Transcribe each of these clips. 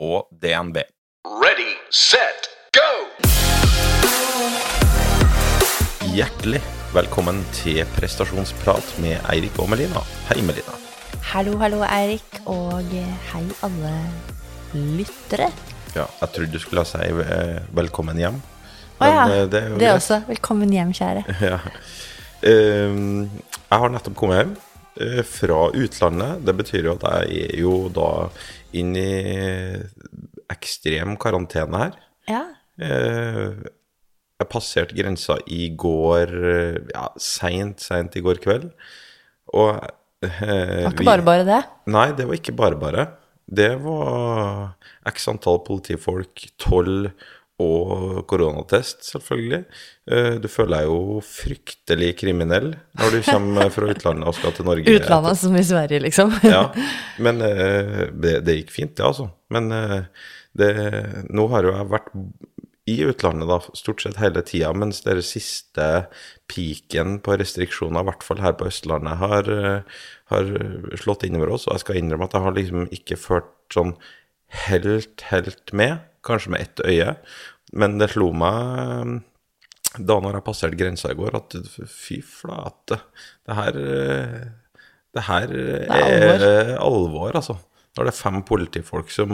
og DNB. Ready, set, go! Hjertelig velkommen til prestasjonsprat med Eirik og Melina. Hei, Melina. Hallo, hallo, Eirik, og hei, alle lyttere. Ja, jeg trodde du skulle si eh, velkommen hjem. Å ja, eh, det, er det også. Velkommen hjem, kjære. Ja. Ehm, jeg har nettopp kommet hjem eh, fra utlandet. Det betyr jo at jeg er jo da inne i ekstrem karantene her. Ja, Eh, jeg passerte grensa i går eh, ja, seint, seint i går kveld. Og eh, det var ikke bare bare det. Nei, det var ikke bare bare. Det var x antall politifolk, toll og koronatest, selvfølgelig. Eh, Du føler deg jo fryktelig kriminell når du kommer fra utlandet og skal til Norge. Utlandet som i Sverige, liksom. Ja, men eh, det, det gikk fint, det, altså. Men eh, det, nå har jo jeg vært i utlandet da, stort sett hele tida, mens den siste piken på restriksjoner, i hvert fall her på Østlandet, har, har slått innover oss. Og jeg skal innrømme at jeg har liksom ikke ført sånn helt, helt med, kanskje med ett øye. Men det slo meg eh, da når jeg passerte grensa i går, at fy flate, det her eh, det her er er alvor. altså. Når det er fem politifolk som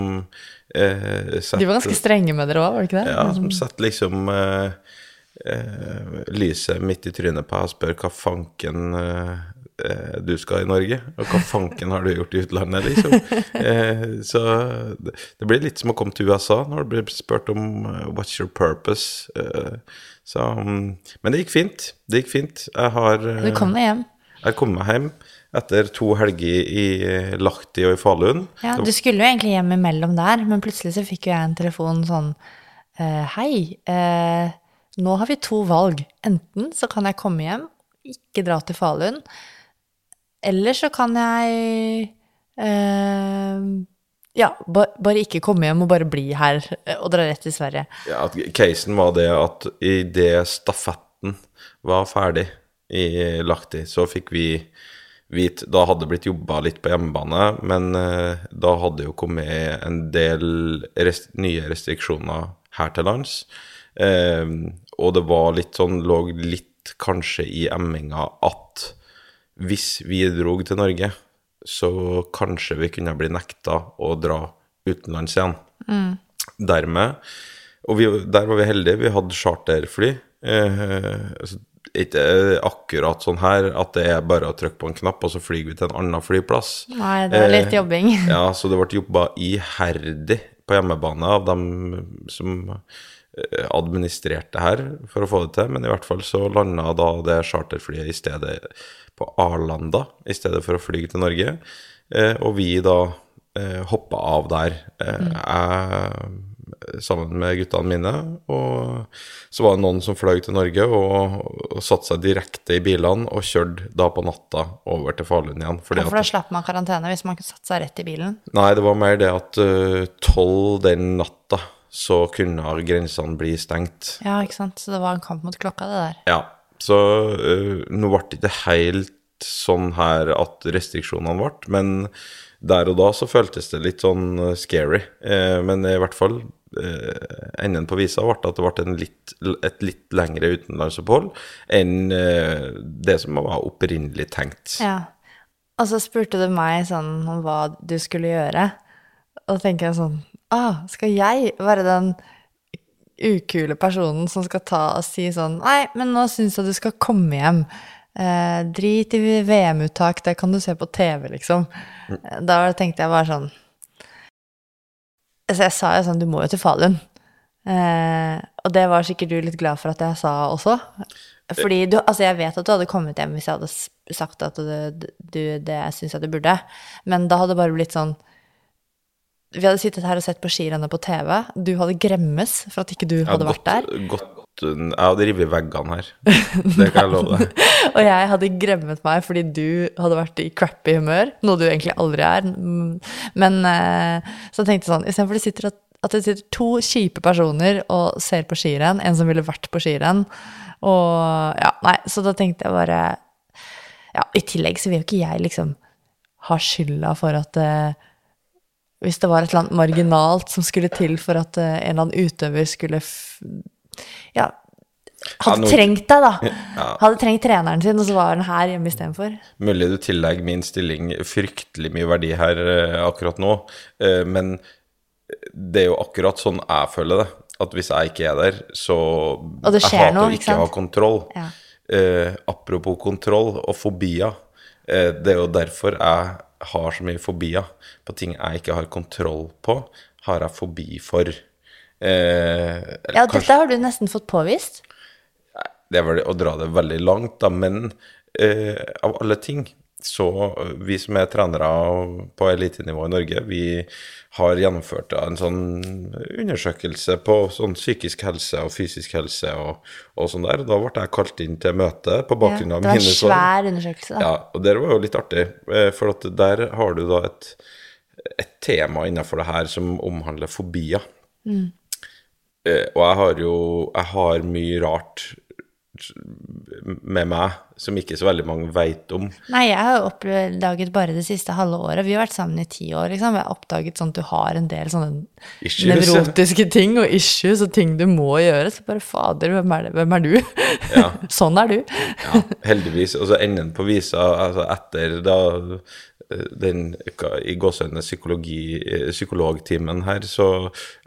eh, setter De var ganske strenge med dere òg, var det ikke det? Ja, som setter liksom eh, eh, lyset midt i trynet på og spør hva fanken eh, eh, du skal i Norge, og hva fanken har du gjort i utlandet, liksom. Eh, så det, blir litt som å komme til USA når du blir spurt om eh, what's your purpose. Eh, så, mm, men det gikk fint. Det gikk fint. Jeg har Du kom deg hjem. jeg kom meg hjem etter to helger i Lahti og i Falun. Ja, du skulle jo egentlig hjem imellom der, men plutselig så fikk jo jeg en telefon sånn Hei, nå har vi to valg. Enten så kan jeg komme hjem, ikke dra til Falun. Eller så kan jeg eh, ja, ba, bare ikke komme hjem og bare bli her eh, og dra rett til Sverige. Ja, at casen var det at idet stafetten var ferdig i Lahti, så fikk vi vite Da hadde det blitt jobba litt på hjemmebane, men eh, da hadde jo kommet en del rest, nye restriksjoner her til lands. Eh, og det var litt sånn Lå litt kanskje i emminga at hvis vi dro til Norge, så kanskje vi kunne bli nekta å dra utenlands igjen. Dermed Og vi, der var vi heldige, vi hadde charterfly. Eh, altså, ikke akkurat sånn her at det er bare å trykke på en knapp, og så flyr vi til en annen flyplass. Nei, det er litt Eh, jobbing. Ja, så det ble jobba iherdig på hjemmebane av dem som eh, det her for å få det til, men i hvert fall så landa da det charterflyet i stedet på Arlanda i stedet for å fly til Norge, eh, og vi da eh, hoppa av der. Eh, Jeg sammen med guttene mine, og så var det noen som fløy til Norge og, og satte seg direkte i bilene og kjørte da på natta over til Falun igjen. Fordi Ja, for da at, slapp man karantene hvis man satte seg rett i bilen. nei, det var mer det at tolv uh, den natta så kunne grensene bli stengt. Ja, ikke sant. Så det var en kamp mot klokka, det der. Ja, så uh, nå ble det ikke helt sånn her at restriksjonene ble, men der og da så føltes det litt sånn eh, scary. Eh, men i hvert fall eh, enden på visa ble at det ble en litt, et litt lengre utenlandsopphold enn eh, det som var opprinnelig tenkt. Ja. Og så spurte du meg sånn om hva du skulle gjøre. Og da tenker jeg sånn Ah, skal jeg være den ukule personen som skal ta og si sånn Nei, men nå syns jeg du skal komme hjem. Eh, drit i VM-uttak, det kan du se på TV, liksom. Da tenkte jeg bare sånn Så jeg sa jo sånn Du må jo til Falun. Eh, og det var sikkert du litt glad for at jeg sa også. Fordi du, altså jeg vet at du hadde kommet hjem hvis jeg hadde sagt at du, du, det syns jeg du burde. Men da hadde det bare blitt sånn Vi hadde sittet her og sett på skirennet på TV. Du hadde gremmes for at ikke du hadde hadde vært der. gått, jeg hadde revet veggene her. Det kan jeg love deg. Og jeg hadde gremmet meg fordi du hadde vært i crappy humør, noe du egentlig aldri er. Men eh, så tenkte jeg sånn, istedenfor det sitter at, at det sitter to kjipe personer og ser på skirenn, en som ville vært på skirenn, og ja, nei, så da tenkte jeg bare Ja, i tillegg så vil jo ikke jeg liksom ha skylda for at eh, hvis det var et eller annet marginalt som skulle til for at eh, en eller annen utøver skulle Ja, hadde trengt deg, da. Hadde trengt treneren sin, og så var han her hjemme istedenfor. Mulig du tillegger min stilling fryktelig mye verdi her eh, akkurat nå, eh, men det er jo akkurat sånn jeg føler det. At hvis jeg ikke er der, så Og det Jeg hater noe, å ikke ikke ha kontroll. Ja. Apropos kontroll og fobier. Eh, det er jo derfor jeg har så mye fobier. På ting jeg ikke har kontroll på, har jeg fobi for. Eh, Ja, kanskje- dette har du nesten fått påvist. det er vel å dra det veldig langt, da, men eh, av alle ting så eh, Vi som er trenere på elitenivå i Norge, vi har gjennomført en sånn undersøkelse på sånn psykisk helse og fysisk helse og, og sånn der. Da ble jeg kalt inn til møte på bakgrunn det var en svær undersøkelse. Da. Ja, og det var jo litt artig, eh, for at der har du da et, et tema innenfor det her som omhandler fobier. Mm. og jeg har jo Jeg har mye rart med meg som ikke så veldig mange veit om. Nei, jeg har oppdaget bare det siste halve året. Vi har vært sammen i ti år, liksom. Jeg har oppdaget sånn at du har en del sånne nevrotiske ting og issues og ting du må gjøre. Så bare fader, hvem er, det? Hvem er du? Ja. sånn er du. Ja, heldigvis. Og så enden på visa, altså etter da den i gåsehudene eh, psykologtimen her, så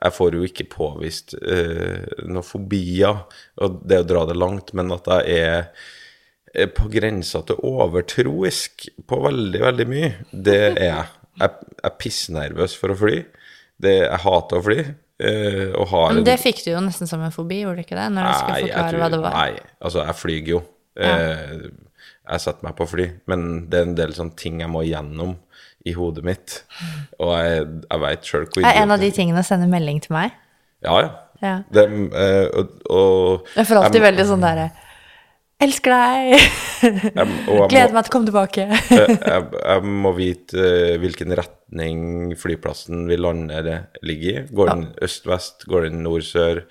jeg får jo ikke påvist uh, noen fobier, og det å dra det langt, men at jeg er på grensa til overtroisk på veldig, veldig mye. Det er jeg. Jeg jeg er pissnervøs for å fly. Det, jeg hater å fly. Uh, og har Men en- det fikk du jo nesten som en fobi, gjorde du ikke det? Når du skulle Nei, skulle forklare tror- hva det var. Nei, altså jeg flyger jo. Eh, jeg setter meg på fly, men det er en del sånne ting jeg må gjennom i hodet mitt. Og jeg, jeg veit sjøl hvor er en av de tingene å sende melding til meg. Ja, ja. Ja. Det, eh, og, og, Jeg får alltid jeg, veldig sånn derre Elsker deg! Gleder meg til å komme tilbake. jeg, jeg, må vite eh, hvilken retning flyplassen vi lander ligger i. Går den øst-vest, går den nord-sør?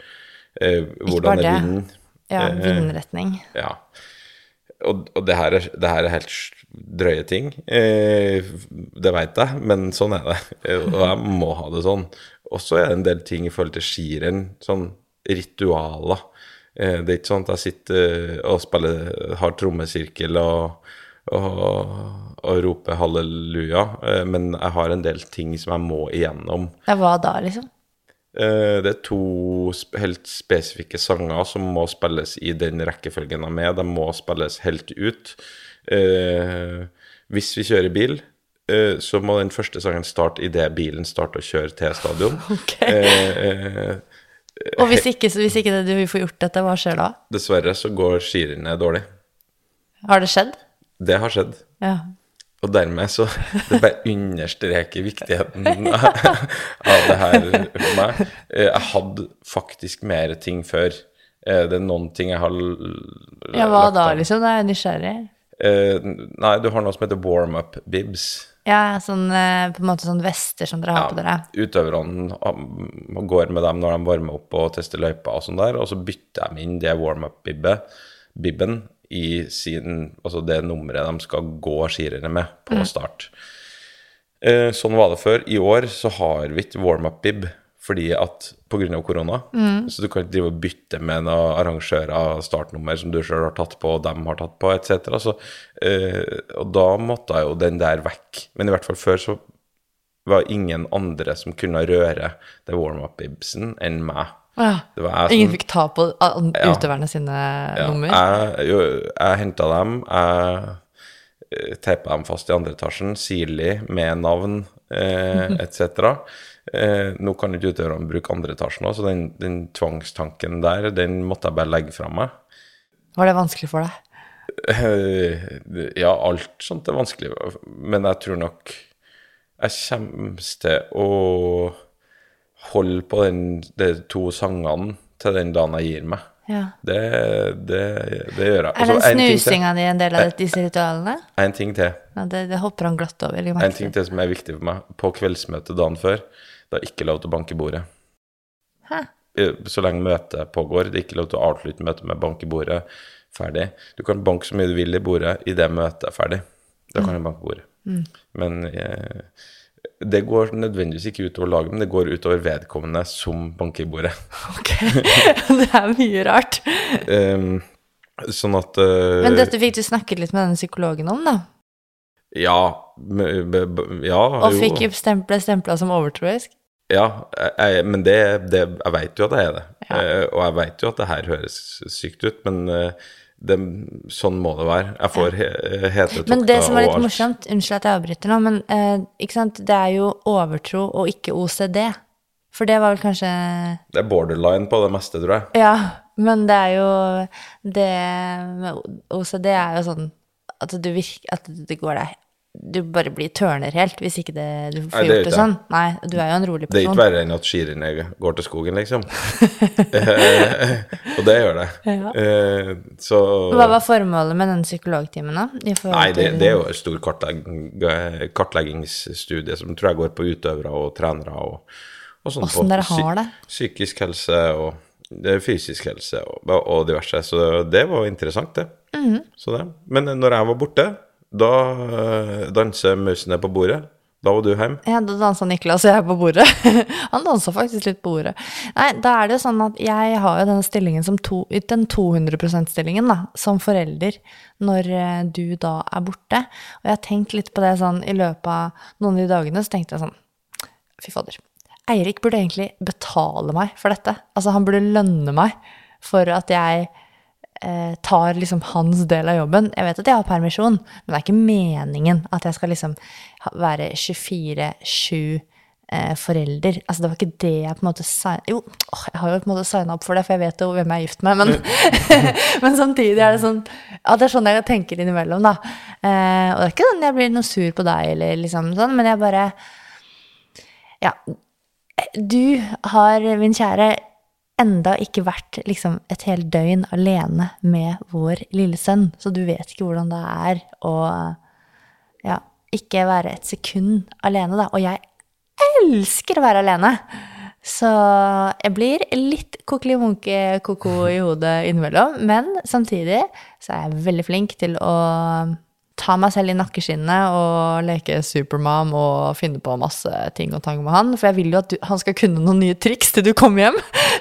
Eh, hvordan er vinden? Ja, Eh, vindretning. Ja. Og, og det, her er, det her er helt drøye ting. Eh, det veit jeg, men sånn er det. Eh, Og jeg må ha det sånn. Og så er det en del ting i forhold til skirenn, sånn ritualer. Eh, det er ikke sånn at jeg sitter og spiller, har trommesirkel og, og, og roper halleluja, men jeg har en del ting som jeg må igjennom. Ja, hva da, liksom? Eh, Det er to helt spesifikke sanger som må spilles i den rekkefølgen de er med. De må spilles helt ut. Eh, Hvis vi kjører bil, eh, så må den første sangen starte idet bilen starter å kjøre til stadion. Okay. Og hvis ikke, så hvis ikke det, du får gjort dette, hva skjer da? Dessverre så går skirennet dårlig. Har det skjedd? Det har skjedd. Ja. Og dermed så Det bare understreker viktigheten av det her for meg. Eh, Jeg hadde faktisk mer ting før. Eh, Det er noen ting jeg har l- ja, hva da, av. liksom? Da er jeg nysgjerrig. Eh, Nei, du har noe som heter warm-up bibs. Ja, sånn på en måte sånn vester som dere har på dere. Utøverne um, går med dem når de varmer opp og tester løypa og sånn der, og så bytter de inn det warm-up-bibben i sin, altså det nummeret de skal gå skirennet med på start. Eh, sånn var det før. I år så har vi ikke warm-up-bib fordi at pga. korona. Så du kan ikke drive og bytte med noen arrangører av startnummer som du sjøl har tatt på, og dem har tatt på, etc. Så, eh, og da måtte jo den der vekk. Men i hvert fall før så var ingen andre som kunne røre det warm-up-bibsen enn meg. Som Ingen fikk ta på utøverne sine nummer? Jeg, jo, jeg henta dem, jeg teipa dem fast i andre etasjen, sirlig med navn eh, etc. Eh, nå kan ikke utøverne bruke andre etasjen òg, så den, den tvangstanken der, den måtte jeg bare legge fra meg. Var det vanskelig for deg? Eh, ja, alt sånt er vanskelig, men jeg tror nok Jeg kommer til å holde på den, de to sangene til den dagen jeg gir meg. Ja. Det, det, det gjør jeg. Er den Og så en snusinga di en del av disse ritualene? En ting til. Ja, det, det hopper han glatt over. En ting til. som er viktig for meg. På kveldsmøtet dagen før, det er ikke lov til å banke bordet. Hæ? Eh, Så lenge møtet pågår. Det er ikke lov til å avslutte møtet med banke bordet. Ferdig. Du kan banke så mye du vil i bordet i det møtet er ferdig. Da kan du banke bordet. bordet. Men eh, det går nødvendigvis ikke utover laget, men det går utover vedkommende som banker i bordet. Ok, det er mye rart. Um, sånn at uh, Men dette fikk du snakket litt med denne psykologen om, da? Ja. ja Og jo. fikk stem- ble stempla som overtroisk? Ja, jeg, jeg- men det, det Jeg veit jo at jeg er det. Ja. Uh, og jeg veit jo at det her høres sykt ut, men eh, det, sånn må det være. Jeg får he hetetokter Men det som er litt morsomt, unnskyld at jeg avbryter nå, men eh, det er jo overtro og ikke OCD. For det var vel kanskje Det er borderline på det meste, tror jeg. Ja, men det er jo Det med OCD er jo sånn at du virker At det går deg Du bare blir tørner helt hvis ikke det, du får Nei, det gjort det sånn. Nei, du er jo en rolig person. Det er ikke verre enn at skirennet går til skogen, liksom. Og det gjør det. Ja. Eh, så Hva var formålet med den psykologtimen, da? Nei, det, det er jo en stor kartlegg, kartleggingsstudie som tror jeg går på utøvere og trenere og, og sånn. Åssen dere har det? Psykisk helse og fysisk helse og, og diverse. Så det var interessant, det. Mhm. Så det. Men når jeg var borte, da uh, danser musene på bordet. Da var du hjemme. Ja, da dansa Niklas og jeg på bordet. Han dansa faktisk litt på bordet. Nei, da er det jo sånn at jeg har jo denne stillingen som to, den 200 %-stillingen, da, som forelder, når eh, du da er borte. Og jeg har tenkt litt på det sånn i løpet av noen av de dagene, så tenkte jeg sånn Fy fader. Eirik burde egentlig betale meg for dette. Altså, han burde lønne meg for at jeg tar liksom hans del av jobben. Jeg vet at jeg har permisjon, men det er ikke meningen at jeg skal liksom være 24-7 eh, forelder. Altså, det var ikke det jeg på en måte signa Jo, jeg har jo på en måte signa opp for det, for jeg vet jo hvem jeg er gift med, men, men samtidig er det sånn Ja, det er sånn jeg tenker innimellom, da. Eh, og det er ikke sånn jeg blir noe sur på deg, eller liksom sånn, men jeg bare Ja. Du har, min kjære, enda ikke vært liksom et helt døgn alene med vår lille sønn, så du vet ikke hvordan det er å ja, ikke være et sekund alene, da. Og jeg elsker å være alene! Så jeg blir litt kokkeli-munke-koko i hodet innimellom, men samtidig så er jeg veldig flink til å ta meg selv i nakkeskinnet og leke supermom og finne på masse ting og tang med han. For jeg vil jo at du, han skal kunne noen nye triks til du kommer hjem.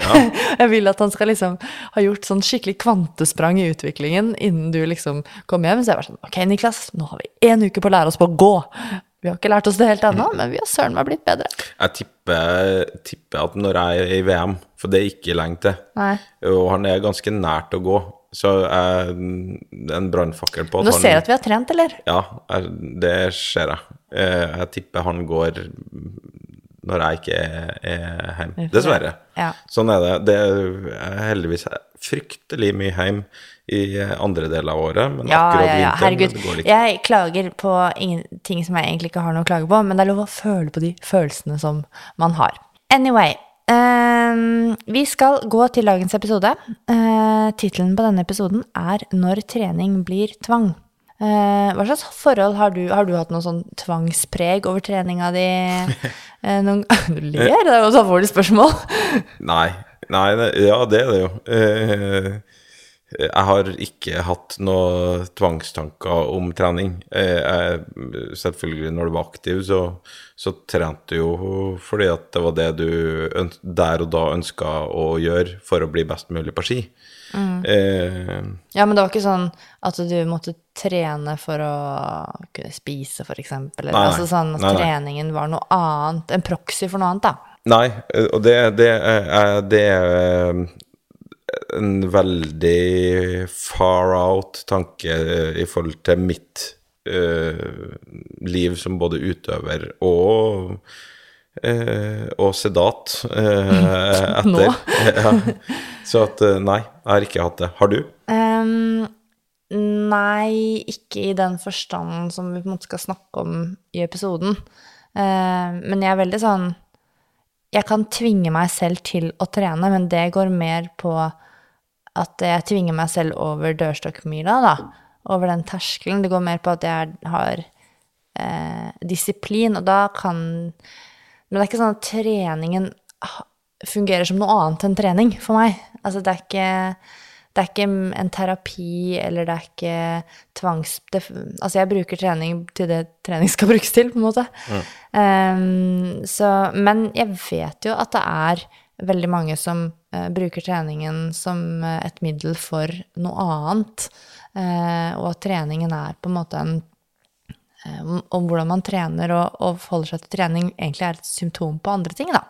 jeg vil at han skal liksom ha gjort sånn skikkelig kvantesprang i utviklingen innen du liksom kommer hjem. Så jeg var sånn Ok, Niklas, nå har vi én uke på å lære oss på å gå. Vi har ikke lært oss det helt ennå, men vi har søren meg blitt bedre. Jeg tipper, tipper at når jeg er i VM, for det er ikke lenge til, Nei. og han er ganske nært å gå, så det er en brannfakkel på Nå han Nå ser jeg at vi har trent, eller? Ja, jeg, det ser jeg. Eh, Jeg tipper han går når jeg ikke er, hjemme. Dessverre. Ja. Sånn er det. Det er heldigvis fryktelig mye hjemme i andre deler av året, men Ja, akkurat ja, ja. vinteren går ikke. Jeg klager på ingenting som jeg egentlig ikke har noe å klage på, men det er lov å føle på de følelsene som man har. Anyway. Ehm, vi skal gå til dagens episode. Uh, Tittelen på denne episoden er 'Når trening blir tvang'. Uh, hva slags forhold har du Har du hatt noe sånn tvangspreg over treninga di? Uh, noen, du ler, det er jo et alvorlig spørsmål. Nei, nei, ja, det er det jo. Eh, Jeg har ikke hatt noe tvangstanker om trening. Eh, Jeg, selvfølgelig, når du var aktiv, så, så trente du jo fordi at det var det du der og da ønska å gjøre for å bli best mulig på ski. Eh, Ja, men det var ikke sånn at du måtte trene for å kunne spise, nei. altså sånn at Nei, nei. treningen var noe annet, en proxy for noe annet, da. Nei, eh, og det, det, er, det eh, en veldig far out tanke eh, i forhold til mitt uh, liv som både utøver og eh, og sedat eh, etter. Nå? ja. Så at nei, jeg har ikke hatt det. Har du? Um, nei, ikke i den forstanden som vi på en måte skal snakke om i episoden. Men jeg er veldig sånn Jeg kan tvinge meg selv til å trene, men det går mer på at jeg tvinger meg selv over dørstokkmila, da. Over den terskelen. Det går mer på at jeg har eh, disiplin, og da kan Men det er ikke sånn at treningen fungerer som noe annet enn trening for meg. Altså, det er ikke det er ikke en terapi, eller det er ikke tvangs... Det, altså, jeg bruker trening til det trening skal brukes til, på en måte. Ehm, så, men jeg vet jo at det er veldig mange som uh, bruker treningen som uh, et middel for noe annet. uh, og at treningen er på en måte en om, om hvordan man trener og, og forholder seg til trening, egentlig er et symptom på andre ting, da.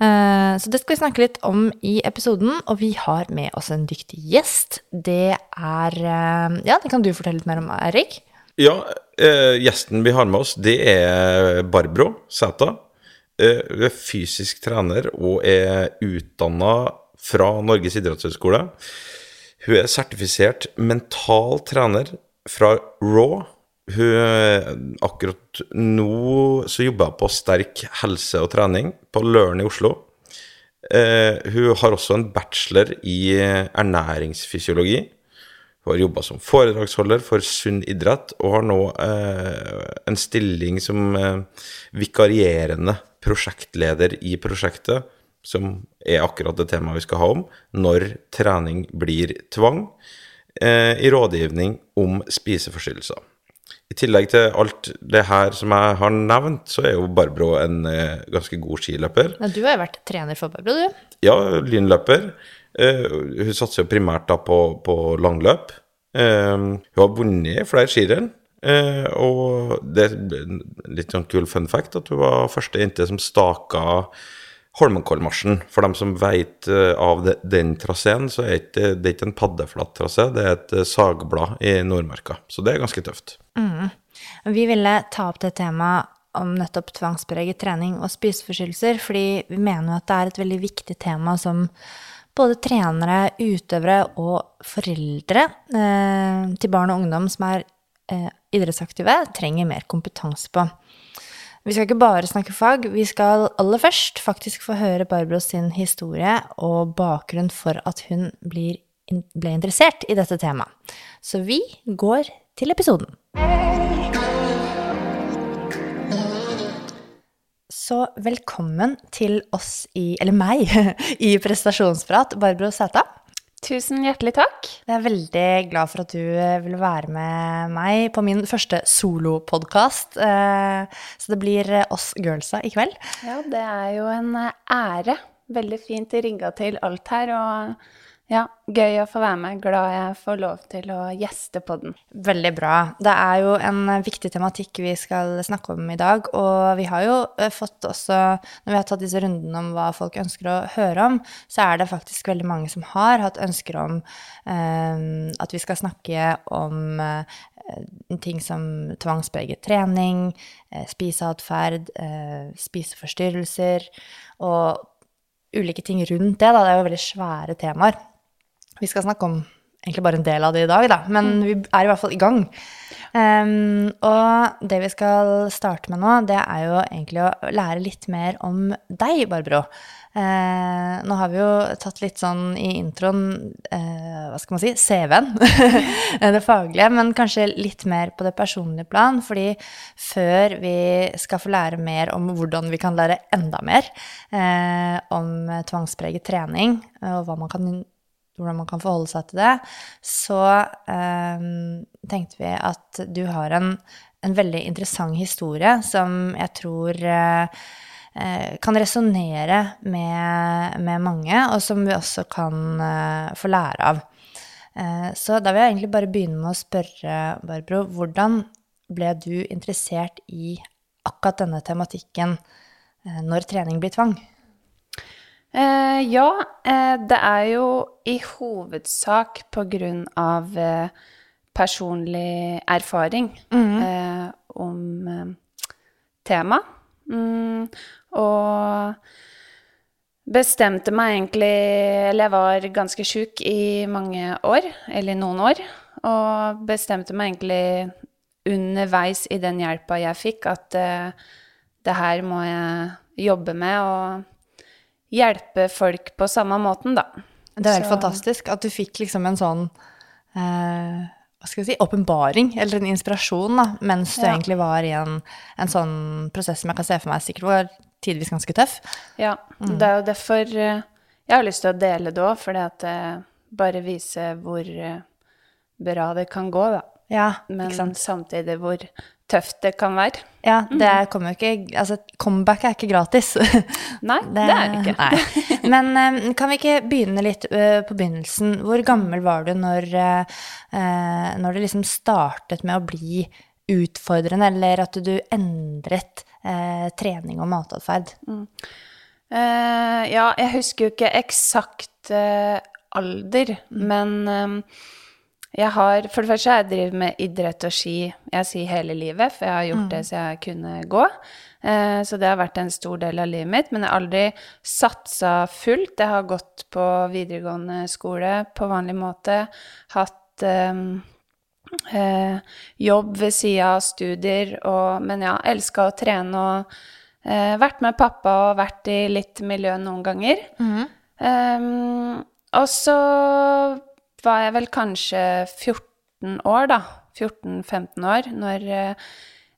Eh, Så det skal vi snakke litt om i episoden, og vi har med oss en dyktig gjest. Det er eh, Ja, det kan du fortelle litt mer om, Erik. Ja, eh, gjesten vi har med oss, det er Barbro Sæta. Hun er fysisk trener og er utdanna fra Norges idrettshøgskole. Hun er sertifisert mental trener fra RAW. Hun, eh, akkurat nå så jobber hun på Sterk helse og trening på Løren i Oslo. Eh, hun har også en bachelor i ernæringsfysiologi. Hun har jobba som foredragsholder for sunn idrett, og har nå eh, en stilling som eh, vikarierende prosjektleder i prosjektet, som er akkurat det temaet vi skal ha om, når trening blir tvang, eh, i rådgivning om spiseforstyrrelser. I tillegg til alt det her som jeg har nevnt, så er jo Barbro en eh, ganske god skiløper. Ja, Du har jo vært trener for Barbro, du. Ja, lynløper. Eh, hun satser jo primært da på, på langløp. Eh, hun har vunnet flere skirenn. Eh, og det er litt sånn kul fun fact at hun var første jente som staka Holmenkollmarsjen. For dem som veit av den traseen, så er det, det er ikke en paddeflat trasé, det er et eh, sagblad i Nordmarka. Så det er ganske tøft. Vi ville ta opp det temaet om nettopp tvangspreget trening og spiseforstyrrelser, fordi vi mener jo at det er et veldig viktig tema som både trenere, utøvere og foreldre eh, til barn og ungdom som er eh, idrettsaktive, trenger mer kompetanse på. Vi skal ikke bare snakke fag, vi skal aller først faktisk få høre Barbro sin historie og bakgrunn for at hun blir, ble interessert i dette temaet. Så vi går til episoden. Så velkommen til oss i, eller meg, i Prestasjonsprat, Barbro Sæta. Tusen hjertelig takk. Jeg er veldig glad for at du eh, vil være med meg på min første solopodkast. Så det blir eh, oss girlsa i kveld. Ja, det er jo en eh, ære. Veldig fint rigga til alt her. Og ja, gøy å få være med. Glad jeg får lov til å gjeste på den. Veldig bra. Det er jo en viktig tematikk vi skal snakke om i dag. Og vi har jo eh, fått også, når vi har tatt disse rundene om hva folk ønsker å høre om, så er det faktisk veldig mange som har hatt ønsker om eh, at vi skal snakke om eh, ting som tvangspreget trening, eh, spiseatferd, eh, spiseforstyrrelser og ulike ting rundt det. Da. Det er jo veldig svære temaer. Vi skal snakke om egentlig bare en del av det i dag, da, men vi er i hvert fall i gang. Um, og det vi skal starte med nå, det er jo egentlig å lære litt mer om deg, Barbro. Uh, nå har vi jo tatt litt sånn i introen, uh, hva skal man si, CV-en, det faglige, men kanskje litt mer på det personlige plan, fordi før vi skal få lære mer om hvordan vi kan lære enda mer uh, om tvangspreget trening, og hva man kan hvordan man kan forholde seg til det, så eh, tenkte vi at du har en, en veldig interessant historie som jeg tror eh, eh, kan resonnere med, med mange, og som vi også kan eh, få lære av. Eh, så da vil jeg egentlig bare begynne med å spørre, Barbro, hvordan ble du interessert i akkurat denne tematikken eh, når trening blir tvang? Eh, ja, eh, det er jo i hovedsak på grunn av eh, personlig erfaring eh, om eh, tema. Mm, og bestemte meg egentlig Eller jeg var ganske sjuk i mange år, eller noen år, og bestemte meg egentlig underveis i den hjelpa jeg fikk, at eh, det her må jeg jobbe med, og hjelpe folk på samme måten, da. Det er helt Så- fantastisk at du fikk liksom en sånn eh, hva skal jeg si, åpenbaring, eller en inspirasjon, da, mens du Ja. egentlig var i en, en sånn prosess som jeg kan se for meg sikkert var tidvis ganske tøff. Ja, det er jo derfor eh, jeg har lyst til å dele det òg, det at det bare viser hvor eh, bra det kan gå, da. Ja, Men samtidig hvor tøft det kan være. Ja, det kommer jo ikke Altså, comeback er ikke gratis. Nei, det, er det ikke. Nei. Men eh, kan vi ikke begynne litt eh, på begynnelsen? Hvor gammel var du når, eh, når det liksom startet med å bli utfordrende, eller at du endret trening og matatferd? Eh, ja, jeg husker jo ikke eksakt alder, men eh, jeg har For det første har jeg drevet med idrett og ski jeg sier hele livet, for jeg har gjort det så jeg kunne gå. Eh, så det har vært en stor del av livet mitt, men jeg har aldri satsa fullt. Jeg har gått på videregående skole på vanlig måte, hatt eh, eh, jobb ved sida av studier, og, men ja, elska å trene og eh, vært med pappa og vært i litt miljø noen ganger. Ehm, og så var jeg vel kanskje 14 år, da. 14-15 år, når eh,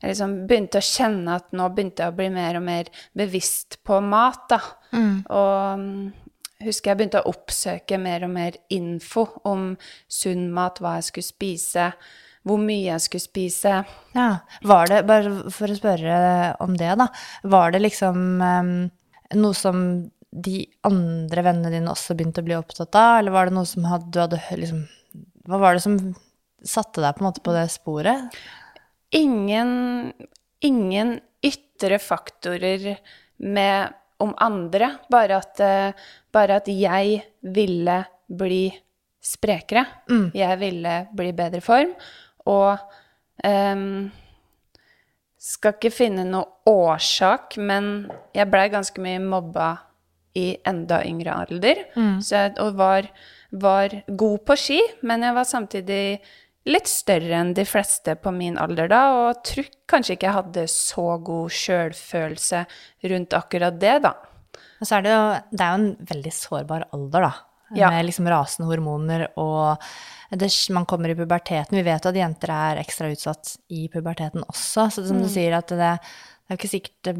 jeg liksom begynte å kjenne at nå begynte jeg å bli mer og mer bevisst på mat, da. Og mm, husker jeg begynte å oppsøke mer og mer info om sunn mat, hva jeg skulle spise, hvor mye jeg skulle spise. Ja, var det, bare for å spørre om det da, var det liksom um, noe som de andre vennene dine også begynte å bli opptatt av, eller var det noe som hadde, du hadde liksom, hva var det som satte deg på en måte på det sporet? ingen, ingen ytre faktorer med, om andre, bare at, eh, bare at jeg ville bli sprekere. Jeg ville bli i bedre form, og um, skal ikke finne noe årsak, men jeg blei ganske mye mobba i enda yngre alder, så jeg, og var, var god på ski, men jeg var samtidig litt større enn de fleste på min alder da, og tror kanskje ikke jeg hadde så god sjølfølelse rundt akkurat det, da. Og så er det jo, det er jo en veldig sårbar alder da, Ja. med liksom rasende hormoner, og det, man kommer i puberteten, vi vet at jenter er ekstra utsatt i puberteten også, så som du sier at det, det er jo ikke sikkert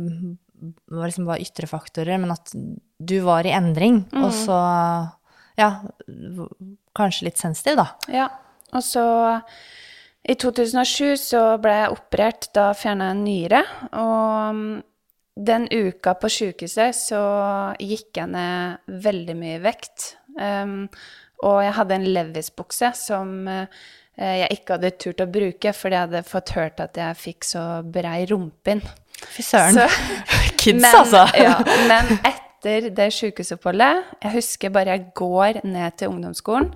var liksom bare ytre faktorer, men at du var i endring, og så, ja, kanskje litt sensitiv da. Ja, og så i 2007 så ble jeg operert, da fjerna jeg en nyre, og mm, den uka på sykehuset så gikk jeg ned veldig mye vekt. Um, og jeg hadde en Levis-bukse som uh, jeg ikke hadde turt å bruke, fordi jeg hadde fått hørt at jeg fikk så brei rumpinn. Fy søren. Kids, men, altså. ja, men etter det sykehusoppholdet Jeg husker bare jeg går ned til ungdomsskolen.